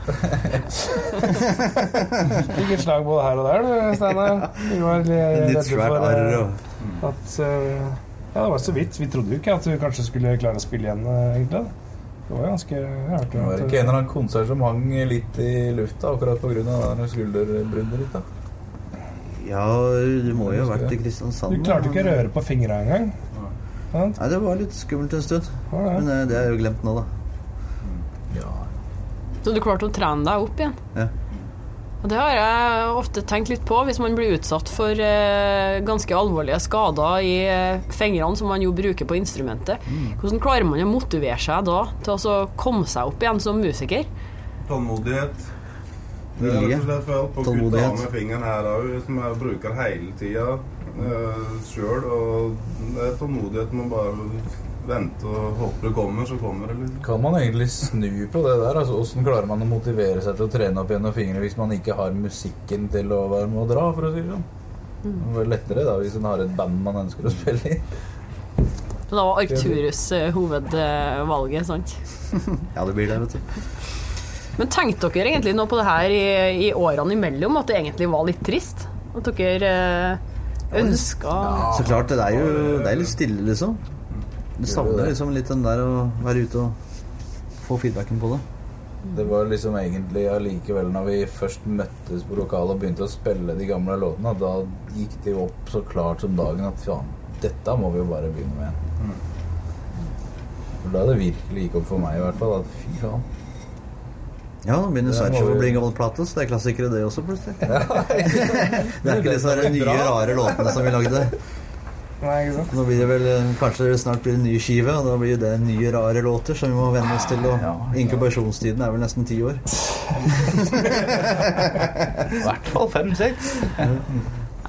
Fikk et slag både her og der, du, Steinar. Vi var litt redde for eh, at eh, Ja, det var så vidt. Vi trodde jo ikke at du kanskje skulle klare å spille igjen, eh, egentlig. Det var ganske hardt. Det var ikke en eller annen konsert som hang litt i lufta akkurat pga. skulderbruddet ditt. da Ja, du må jo ha vært i Kristiansand. Du klarte ikke å røre på fingra engang. Nei, det var litt skummelt en stund. Men eh, det er jo glemt nå, da. Ja. Så du klarte å trene deg opp igjen. Ja. Og det har jeg ofte tenkt litt på, hvis man blir utsatt for eh, ganske alvorlige skader i eh, fingrene som man jo bruker på instrumentet. Hvordan klarer man å motivere seg da til å komme seg opp igjen som musiker? Tålmodighet. Det er rett og slett for på kutte av med fingeren her òg, som jeg bruker hele tida uh, sjøl. Og det er tålmodighet. å bare vente og håpe det kommer, så kommer det. Liksom. Kan man egentlig snu på det der? Altså, Hvordan klarer man å motivere seg til å trene opp gjennom fingrene hvis man ikke har musikken til å være med å dra, for å si det sånn? Det var lettere da hvis en har et band man ønsker å spille i. Så da var Arcturus eh, hovedvalget, sant? Ja, det blir det, vet du. Men tenkte dere egentlig nå på det her i, i årene imellom, at det egentlig var litt trist? At dere ønska Så klart, det er jo det er litt stille, liksom. Du savner liksom litt den der å være ute og få feedbacken på det. Det var liksom egentlig allikevel når vi først møttes på lokalet og begynte å spille de gamle låtene, da gikk det jo opp så klart som dagen at faen, dette må vi jo bare begynne med igjen. For da det virkelig gikk opp for meg i hvert fall at fy faen. Ja, må å vi- bli en gammel plate, så det er klassikere det også, plutselig. det er ikke disse nye, rare låtene som vi lagde. Nei, ikke sant? Nå blir det vel Kanskje det snart blir en ny skive, og da blir det nye, rare låter som vi må venne oss til. Og Ja, ja. inkubasjonstiden er vel nesten ti år. I hvert fall fem-seks.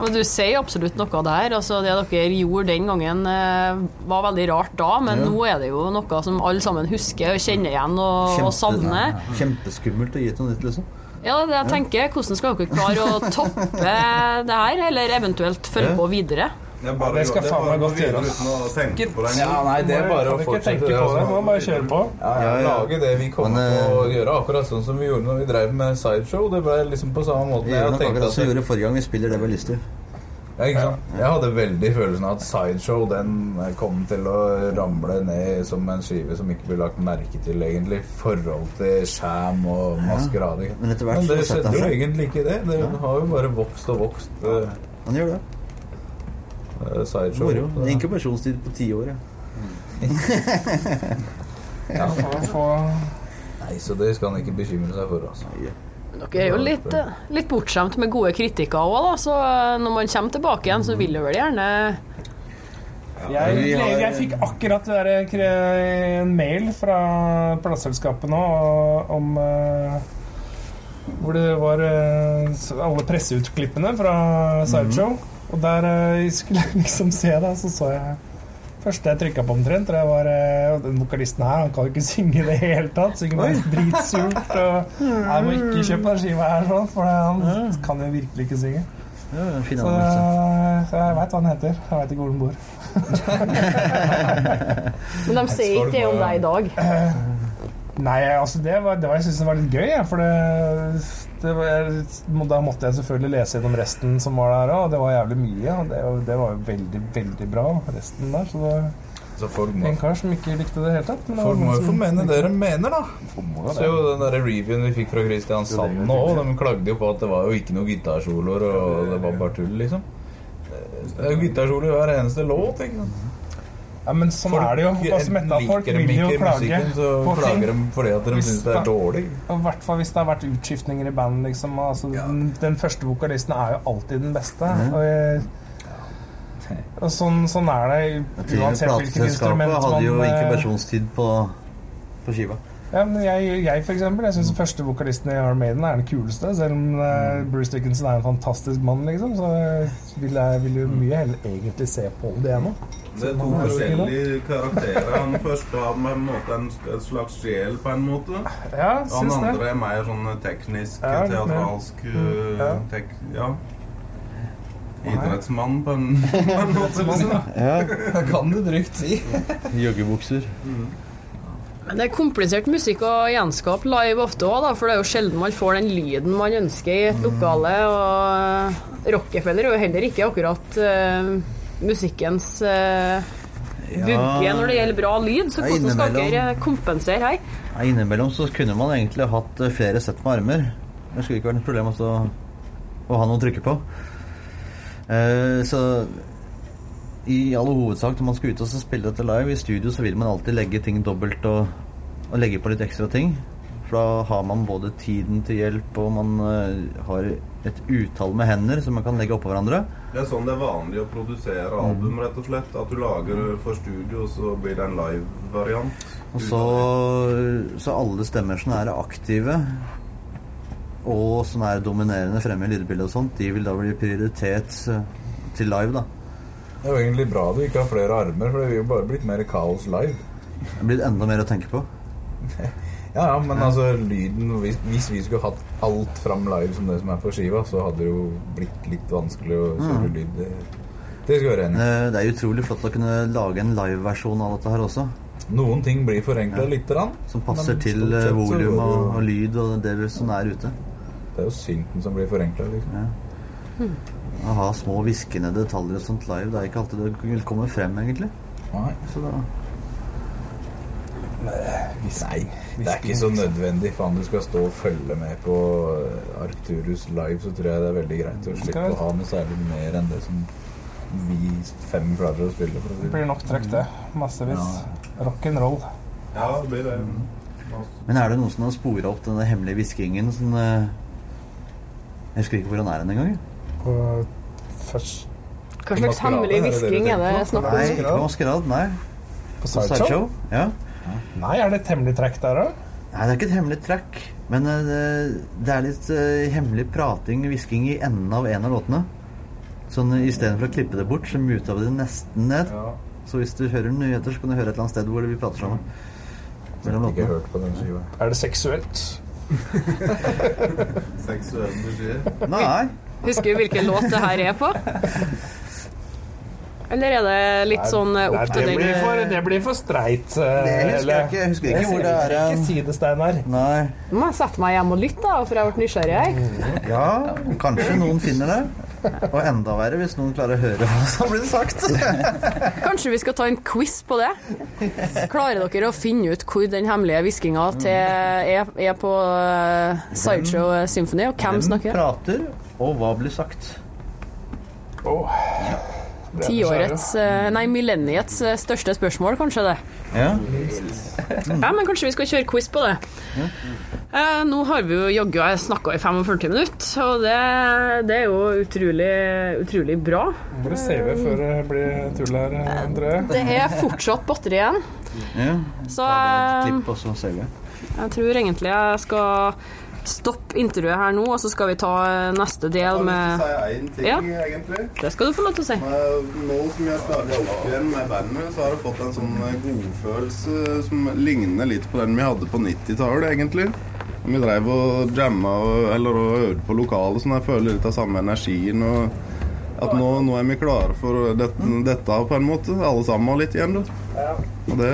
Ja, men Du sier absolutt noe der. Altså, det dere gjorde den gangen, eh, var veldig rart da, men Ja. nå er det jo noe som alle sammen husker og kjenner igjen og, og savner. Kjempeskummelt å gi til noe nytt, liksom. Ja, det jeg tenker, Hvordan skal dere klare å toppe det her, eller eventuelt følge Ja. på videre? Jeg Ja, det skal faen meg godt gjøres. Det. Ja, nei, det er bare å fortsette. det, altså. må bare kjøre på. Ja, ja, Ja. Lage det vi kommer til å eh, gjøre, akkurat sånn som vi gjorde når vi drev med sideshow. Det ble liksom på samme måte. Vi gjør nok akkurat som vi gjorde forrige gang. Vi spiller det vi har lyst til. Ja, ikke sant? Jeg hadde veldig følelsen av at sideshow den kom til å ramle ned som en skive som ikke blir lagt merke til, egentlig, i forhold til sham og maskerade. Men Men det skjedde jo egentlig ikke det. Det har jo bare vokst og vokst. eh, Han gjør det. Eh, Sideshow. Moro. Inkubasjonstid på ti år, ja. Ja, Nei, så det skal han ikke bekymre seg for, altså. Dere er jo litt, eh, litt bortskjemt med gode kritikker òg, da. Så eh, når man kommer tilbake igjen, så vil du vel gjerne Jeg, jeg fikk akkurat der, en mail fra plateselskapet nå om eh, Hvor det var eh, alle presseutklippene fra Sideshow. Og der eh, jeg skulle jeg liksom se det, så så jeg første jeg trykka på omtrent, tror jeg var eh, Den vokalisten her, han kan jo ikke synge i det hele tatt. Synger bare dritsurt. Og jeg må ikke kjøpe den skiva her, sånn, for han kan jo virkelig ikke synge. ja fin Så jeg veit hva han heter. Jeg veit ikke hvor han bor. Men de sier ikke det om deg i dag. Nei, altså det var, det var jeg synes det var litt gøy, for det, det Da måtte jeg selvfølgelig lese gjennom resten som var der òg, det var jævlig mye. Og det, var- det var jo veldig, veldig bra, resten der. Så det var Så folk må, en kar som ikke likte det i det hele tatt. Men folk må jo få mene det de mener, da. Så jo den der reviewen vi fikk fra Kristiansand nå. De klagde jo på at det var jo ikke noen gitarsoloer, og det var bare tull, liksom. Det er jo gitarsoloer i hver eneste låt, ikke sant. Ja, men sånn er det jo. Altså, liker vil jo klage musikken, så på ting. de fordi at de Hvis syns det er dårlig. Og I hvert fall hvis det har vært utskiftninger i bandet. Liksom. Altså, den, den første vokalisten er jo alltid den beste. Og, jeg, og sånn, sånn er det uansett hvilket instrument Plateselskapet hadde jo eh, inkubasjonstid på, på skiva. Ja, men jeg, jeg for eksempel Jeg syns den første vokalisten i Iron Maiden er den kuleste. Selv om eh, Bruce Dickinson er en fantastisk mann, liksom. Så vil jeg vil jo mye heller egentlig se Paul Diano. Det er to forskjellige karakterer. Han første har med en, måte en slags sjel, på en måte. Ja, Han andre det. er mer sånn teknisk, Ja, teatralsk Mm, ja. tek, Ja. Idrettsmann på en, på en måte. Liksom. Ja. Det kan du trygt si. Joggebukser. Men det er komplisert musikk å gjenskape live ofte òg, for det er jo sjelden man får den lyden man ønsker i et lokale. Og Rockefeller er jo heller ikke akkurat uh, musikkens uh, vugge når det gjelder bra lyd, så Ja, hvordan skal dere kompensere her? Ja, innimellom så kunne man egentlig hatt eh, flere sett med armer. Det skulle ikke vært noe problem å ha noe å trykke på. Uh, så i all hovedsak når man skal ut og spille dette live i studio, så vil man alltid legge ting dobbelt og, og legge på litt ekstra ting. For da har man både tiden til hjelp, og man uh, har et utall med hender som man kan legge oppå hverandre. Det er sånn det er vanlig å produsere album, rett og slett. At du lager for studio, og så blir det en live-variant. Og så, så alle stemmer som er aktive og som er dominerende fremme i lydbildet og sånt, de vil da bli prioritet eh, til live, da. Det er jo egentlig bra du ikke har flere armer, for det vil jo bare blitt mer kaos live. Det blir enda mer å tenke på. Ja, ja, men altså lyden hvis, hvis vi skulle hatt alt fram live som det som er på skiva, så hadde det jo blitt litt vanskelig å kjøre lyd. Det, skal være enig. Eh, Det er utrolig flott å kunne lage en liveversjon av dette her også. Noen ting blir forenkla lite grann. Som passer til eh, volum og, og lyd og det som er ute. Det er jo synten som blir forenkla, liksom. Ja. Å ha små hviskende detaljer og sånt live, det er ikke alltid det vil komme frem, egentlig. Nei. Så da Nei, det er ikke så nødvendig. Faen, du skal stå og følge med på Arcturus live, så tror jeg det er veldig greit å slippe å ha noe særlig mer enn det som vi fem klarer å spille. For å si Det blir nok trøkk, det. Massevis. Rock'n'roll. Ja, det blir det. Men er det noen som har spora opp denne hemmelige hviskingen som eh, Jeg husker ikke hvor han er engang. Først Hva slags hemmelig er det det du hvisking er det snakk om? Nei, ikke på Maskerad. Nei. på Sideshow? Ja. Nei, er det et hemmelig trekk der òg? Nei, det er ikke et hemmelig track. Men eh, det, det er litt uh, hemmelig prating, hvisking, i enden av en av låtene. Sånn uh, Istedenfor å klippe det bort, så muta vi det nesten ned. Ja, Så hvis du hører nyheter, så kan du høre et eller annet sted hvor vi prater sammen. jeg Mellom har ikke hørt på den skiva. Er det seksuelt? seksuelt du sier? Nei. Husker du hvilken låt det her er på? Eller er det litt sånn eh, opp til det, blir for, den det blir for streit. eh, Det husker jeg ikke. Jeg husker ikke hvor det er, Ikke eh, si det, Steinar. Nei. Nå må jeg sette meg hjem og lytte, da, for jeg har vært nysgjerrig her. Ja, kanskje noen finner det. Og enda verre hvis noen klarer å høre hva som blir sagt. Kanskje vi skal ta en quiz på det? Klarer dere å finne ut hvor den hemmelige hviskinga er, er på eh, Sideshow Symphony, og hvem snakker? Hvem prater, og hva blir sagt? Oh. Er Tiårets, eh, nei, millenniets eh, største spørsmål, kanskje det. Ja, Ja, men kanskje vi skal kjøre quiz på det. Eh, nå har vi jo jaggu snakka i 45 minutter, og det, det er jo utrolig, utrolig bra. Må Bare save før det blir tull her, eh, André. Det er fortsatt batteri igjen, ja. så eh, et klipp, og så ser jeg tror egentlig jeg skal stoppe intervjuet her nå, og så skal vi ta eh, neste del Jeg har lyst til å si én ting, Ja. egentlig. Det skal du få lov til å si. Nå som jeg starter opp igjen med bandet, så har jeg fått en sånn godfølelse som ligner litt på den vi hadde på 90-tallet, egentlig. Vi drev og jamma eller og øvde på lokalet, sånn jeg føler litt av samme energien. og at nå, nå er vi klare for dette, dette på en måte, alle sammen litt igjen. da. Og det,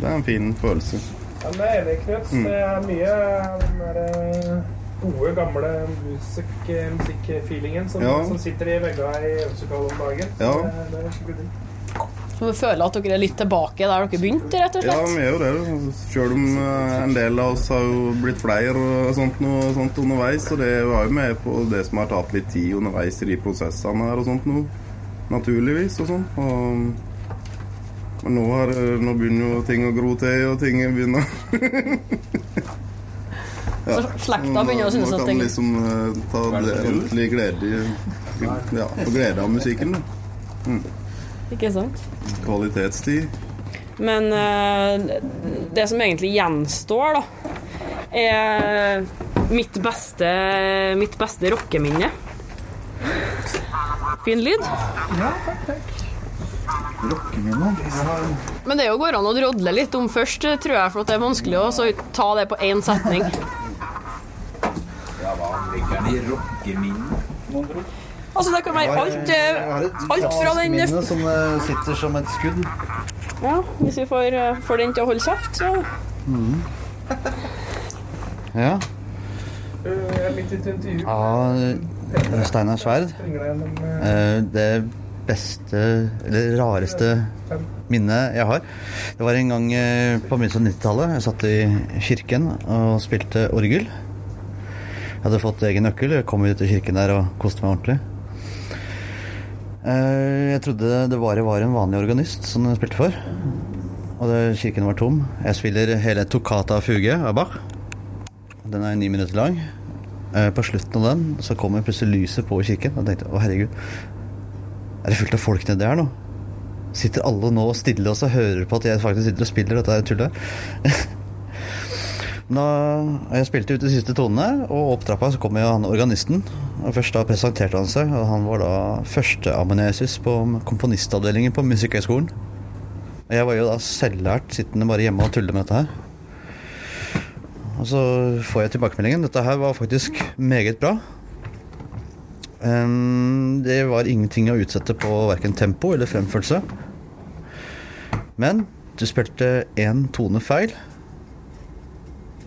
det er en fin følelse. Ja, men jeg er enig, Knut. Mm. Det er mye den der eh, gode, gamle musikk, musikkfeelingen som, Ja. som sitter i veggene i øvelseslokalen om dagen. Ja. Det, det er. Så du føler at dere er litt tilbake der dere begynte, rett og slett? Ja, vi er jo det. Selv om eh, en del av oss har jo blitt flere og sånt, noe, sånt underveis. Og det var jo med på det som har tatt litt tid underveis i de prosessene her og sånt noe. Naturligvis og sånn. Og, men nå, har, nå begynner jo ting å gro til, og ting begynner Så slekta begynner å synes Nå at kan det man liksom uh, ta ordentlig glede i Ja, få glede av musikken. da. Ikke sant? Kvalitetstid. Men uh, det som egentlig gjenstår, da, er mitt beste, mitt beste rockeminne. Fin lyd. Men det går an å drodle litt om først, tror jeg, for at det er vanskelig å så ta det på én setning. Ja, hva ligger den i rockeminnen, mon tro? Altså, det kan være alt, eh, Jeg har et alt fra den minne som eh, sitter som et skudd. Ja, hvis vi får, eh, får den til å holde kjeft, så Ja. Ja, eh, Steinar Sverd. Det beste, eller rareste minnet jeg har, det var en gang eh, på begynnelsen av 90-tallet. Jeg satt i kirken og spilte orgel. Jeg hadde fått egen nøkkel. Jeg kom ut i kirken der og koste meg ordentlig. Eh, Jeg trodde det bare var en vanlig organist som jeg spilte for. Og det, kirken var tom. Jeg spiller hele Toccata Fuge av Bach. Den er ni minutter lang. Eh, På slutten av den så kommer plutselig lyset på i kirken. Og jeg tenkte å herregud, er det fullt av folk nedi her nå? Sitter alle nå stille og hører på at jeg faktisk sitter og spiller dette tullet? Da jeg spilte ut de siste tonene, og opp trappa så kom jo han organisten. Og Først da presenterte han seg, og han var da førsteamanuensis på komponistavdelingen på Musikkhøgskolen. Jeg var jo da selvlært, sittende bare hjemme og tulle med dette her. Og så får jeg tilbakemeldingen. Dette her var faktisk meget bra. Det var ingenting å utsette på verken tempo eller fremførelse. Men du spilte én tone feil.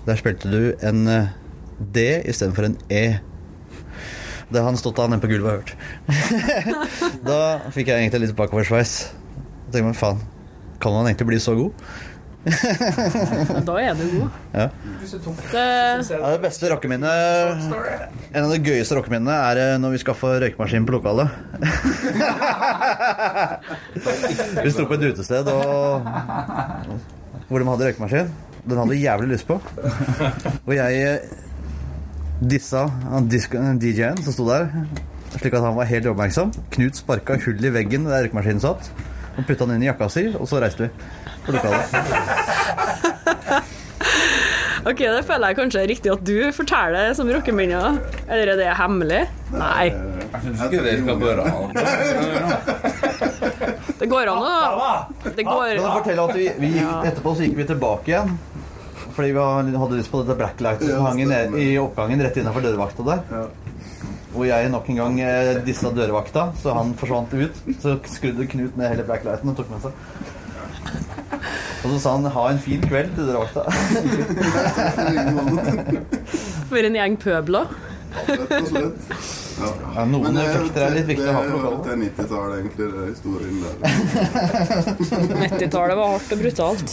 Der spilte du en eh, D istedenfor en E. Det har han stått av nede på gulvet og hørt. da fikk jeg egentlig litt bakoversveis. Jeg tenkte meg, faen, kan man egentlig bli så god? Da er du god. Ja. Det, det beste rockeminnet En av de gøyeste rockeminnene er eh, når vi skaffa røykemaskin på lokalet. vi sto på et utested og hvor de hadde røykemaskin. Den hadde vi jævlig lyst på. Og jeg eh, dissa DJ-en som sto der, slik at han var helt oppmerksom. Knut sparka hull i veggen der røykemaskinen satt, og putta den inn i jakka si, og så reiste vi på lokalet. ok, det føler jeg kanskje er riktig at du forteller som rockeminner. Eller er det hemmelig? Nei. Jeg syns ikke det skal bare Det går an å Det går Kan at vi, vi gikk, Etterpå så gikk vi tilbake igjen. Fordi vi hadde lyst på dette blacklightet som hang i, ned, i oppgangen rett innenfor dørvakta der. hvor jeg nok en gang eh, dissa dørvakta, så han forsvant ut. Så skrudde Knut ned hele blacklighten og tok med seg. Og så sa han 'ha en fin kveld' til dørvakta. For en gjeng pøbler. Rett og slett. Ja. Ja, noen Men effekter er litt viktig å ha på Det er 90-tallet, egentlig, det historien der. 90-tallet var hardt og brutalt.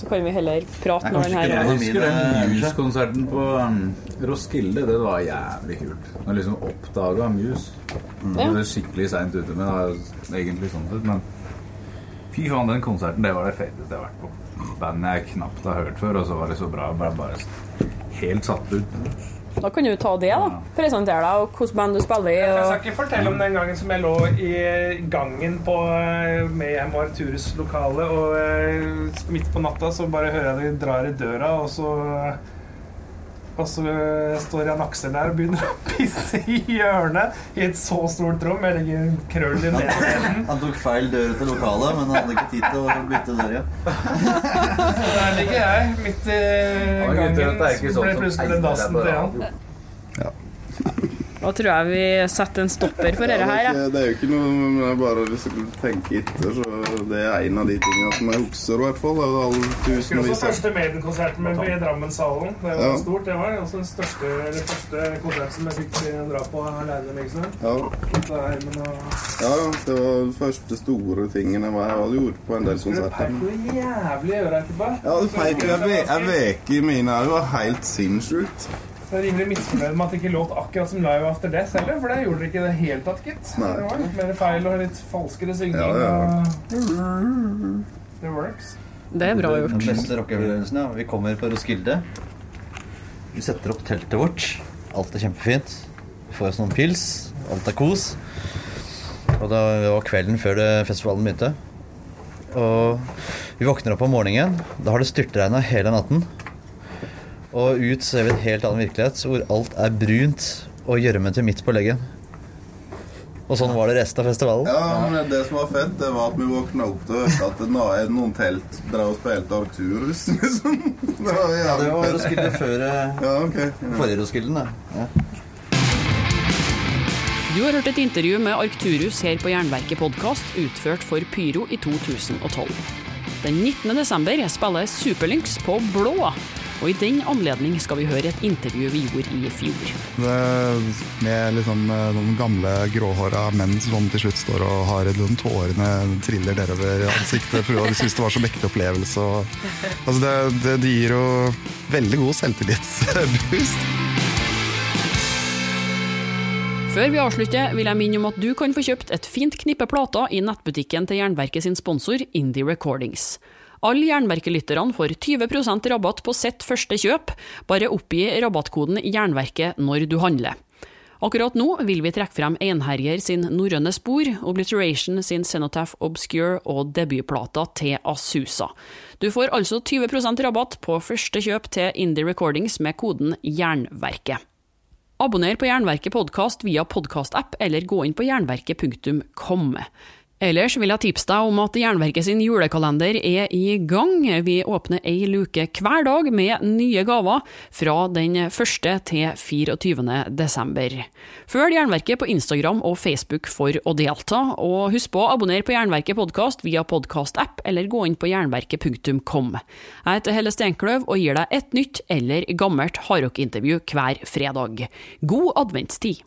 Så kan vi heller prate når den Jeg husker den Muse-konserten på um, Roskilde. Det var jævlig kult. Når liksom oppdaga Muse. Det var skikkelig seint ute, men det er egentlig sånn sett. Men fy faen, den konserten det var det feteste jeg har vært på. Bandet jeg knapt har hørt før, og så var det så bra. Jeg ble bare helt satt ut. Da kan du ta det, da. Presentere deg og hvilket band du spiller i. Jeg skal ikke fortelle om den gangen som jeg lå i gangen på med Mayhem og Arturus lokale, og eh, midt på natta så bare hører jeg de drar i døra, og så og så eh, står Jan Aksel der og begynner å pisse i hjørnet i et så stort rom. Jeg legger krøll i nesen. Han tok feil dør til lokalet, men han hadde ikke tid til å bytte dør igjen. Der ligger jeg midt i gangen. er sånn ble som plutselig eier dassen til Jan. Da tror jeg vi setter en stopper for dette her. Ja, det, er ikke, det er jo ikke noe men det bare Hvis tenke etter, så det er en av de tingene som jeg husker, i hvert fall. Det også tusenvis av første Maiden-konserten med i Drammenshallen. Det var Ja. stort. Det var også den største, eller første konserten som jeg fikk dra på alene, liksom. ja, ja, det var den første store tingen jeg var- jeg hadde gjort på en del konserter. Du peik noe jævlig i øret etterpå? Ja, du peker jeg, ve- veker i mine øyne var helt sinnssykt. Så jeg er rimelig misfornøyd med at det ikke låt akkurat som Live After Death heller, for det gjorde dere ikke i det hele tatt, gitt. Nei. Det var litt mer feil og litt falskere synging. Ja, ja, ja. og Det works. Det er bra Den beste rockeøvelsen, ja. Vi kommer på Roskilde. Vi setter opp teltet vårt. Alt er kjempefint. Vi får oss noen pils. Alt er kos. Og da det var kvelden før det, festivalen begynte. Og vi våkner opp om morgenen. Da har det styrtregna hele natten. Og ut ser vi en helt annen virkelighet hvor alt er brunt og gjørmete midt på leggen. Og sånn var det resten av festivalen. Ja, men det som var fett, det var at vi våkna opp til å høre at noen telt drev og spilte Arcturus, liksom. Det var Ja, det var. Roskilde før eh, Ja, ok. Ja. forrige Roskilden, da. Ja. Du har hørt et intervju med Arcturus her på Jernverket podkast, utført for Pyro i 2012. Den 19. desember spiller Superlynx på Blå, og i den anledning skal vi høre et intervju vi gjorde i fjor. Det, med liksom eh, noen gamle gråhåra menn som til slutt står og har noen tårene triller nedover ansiktet for de syns det var så mektig opplevelse. Altså det, det, det gir jo veldig god selvtillitsboost. Før vi avslutter, vil jeg minne om at du kan få kjøpt et fint knippe plater i nettbutikken til Jernverket sin sponsor Indie Recordings. Alle Jernverkelytterne får 20% rabatt på sitt første kjøp. Bare oppgi rabattkoden Jernverket når du handler. Akkurat nå vil vi trekke frem Einherjer sin Norrøne spor, Obliteration sin Cenotaph Obscure og debutplata til Asusa. Du får altså 20% rabatt på første kjøp til Indie Recordings med koden Jernverket. Abonner på Jernverket podkast via podkastapp, eller gå inn på jernverket.kom. Ellers vil jeg tipse deg om at Jernverket sin julekalender er i gang. Vi åpner ei luke hver dag med nye gaver, fra den 1. til 24. desember. Følg Jernverket på Instagram og Facebook for å delta, og husk på å abonnere på Jernverket podkast via podkastapp, eller gå inn på jernverket.kom. Jeg heter Helle Steinkløv og gir deg et nytt eller gammelt hardrockintervju hver fredag. God adventstid!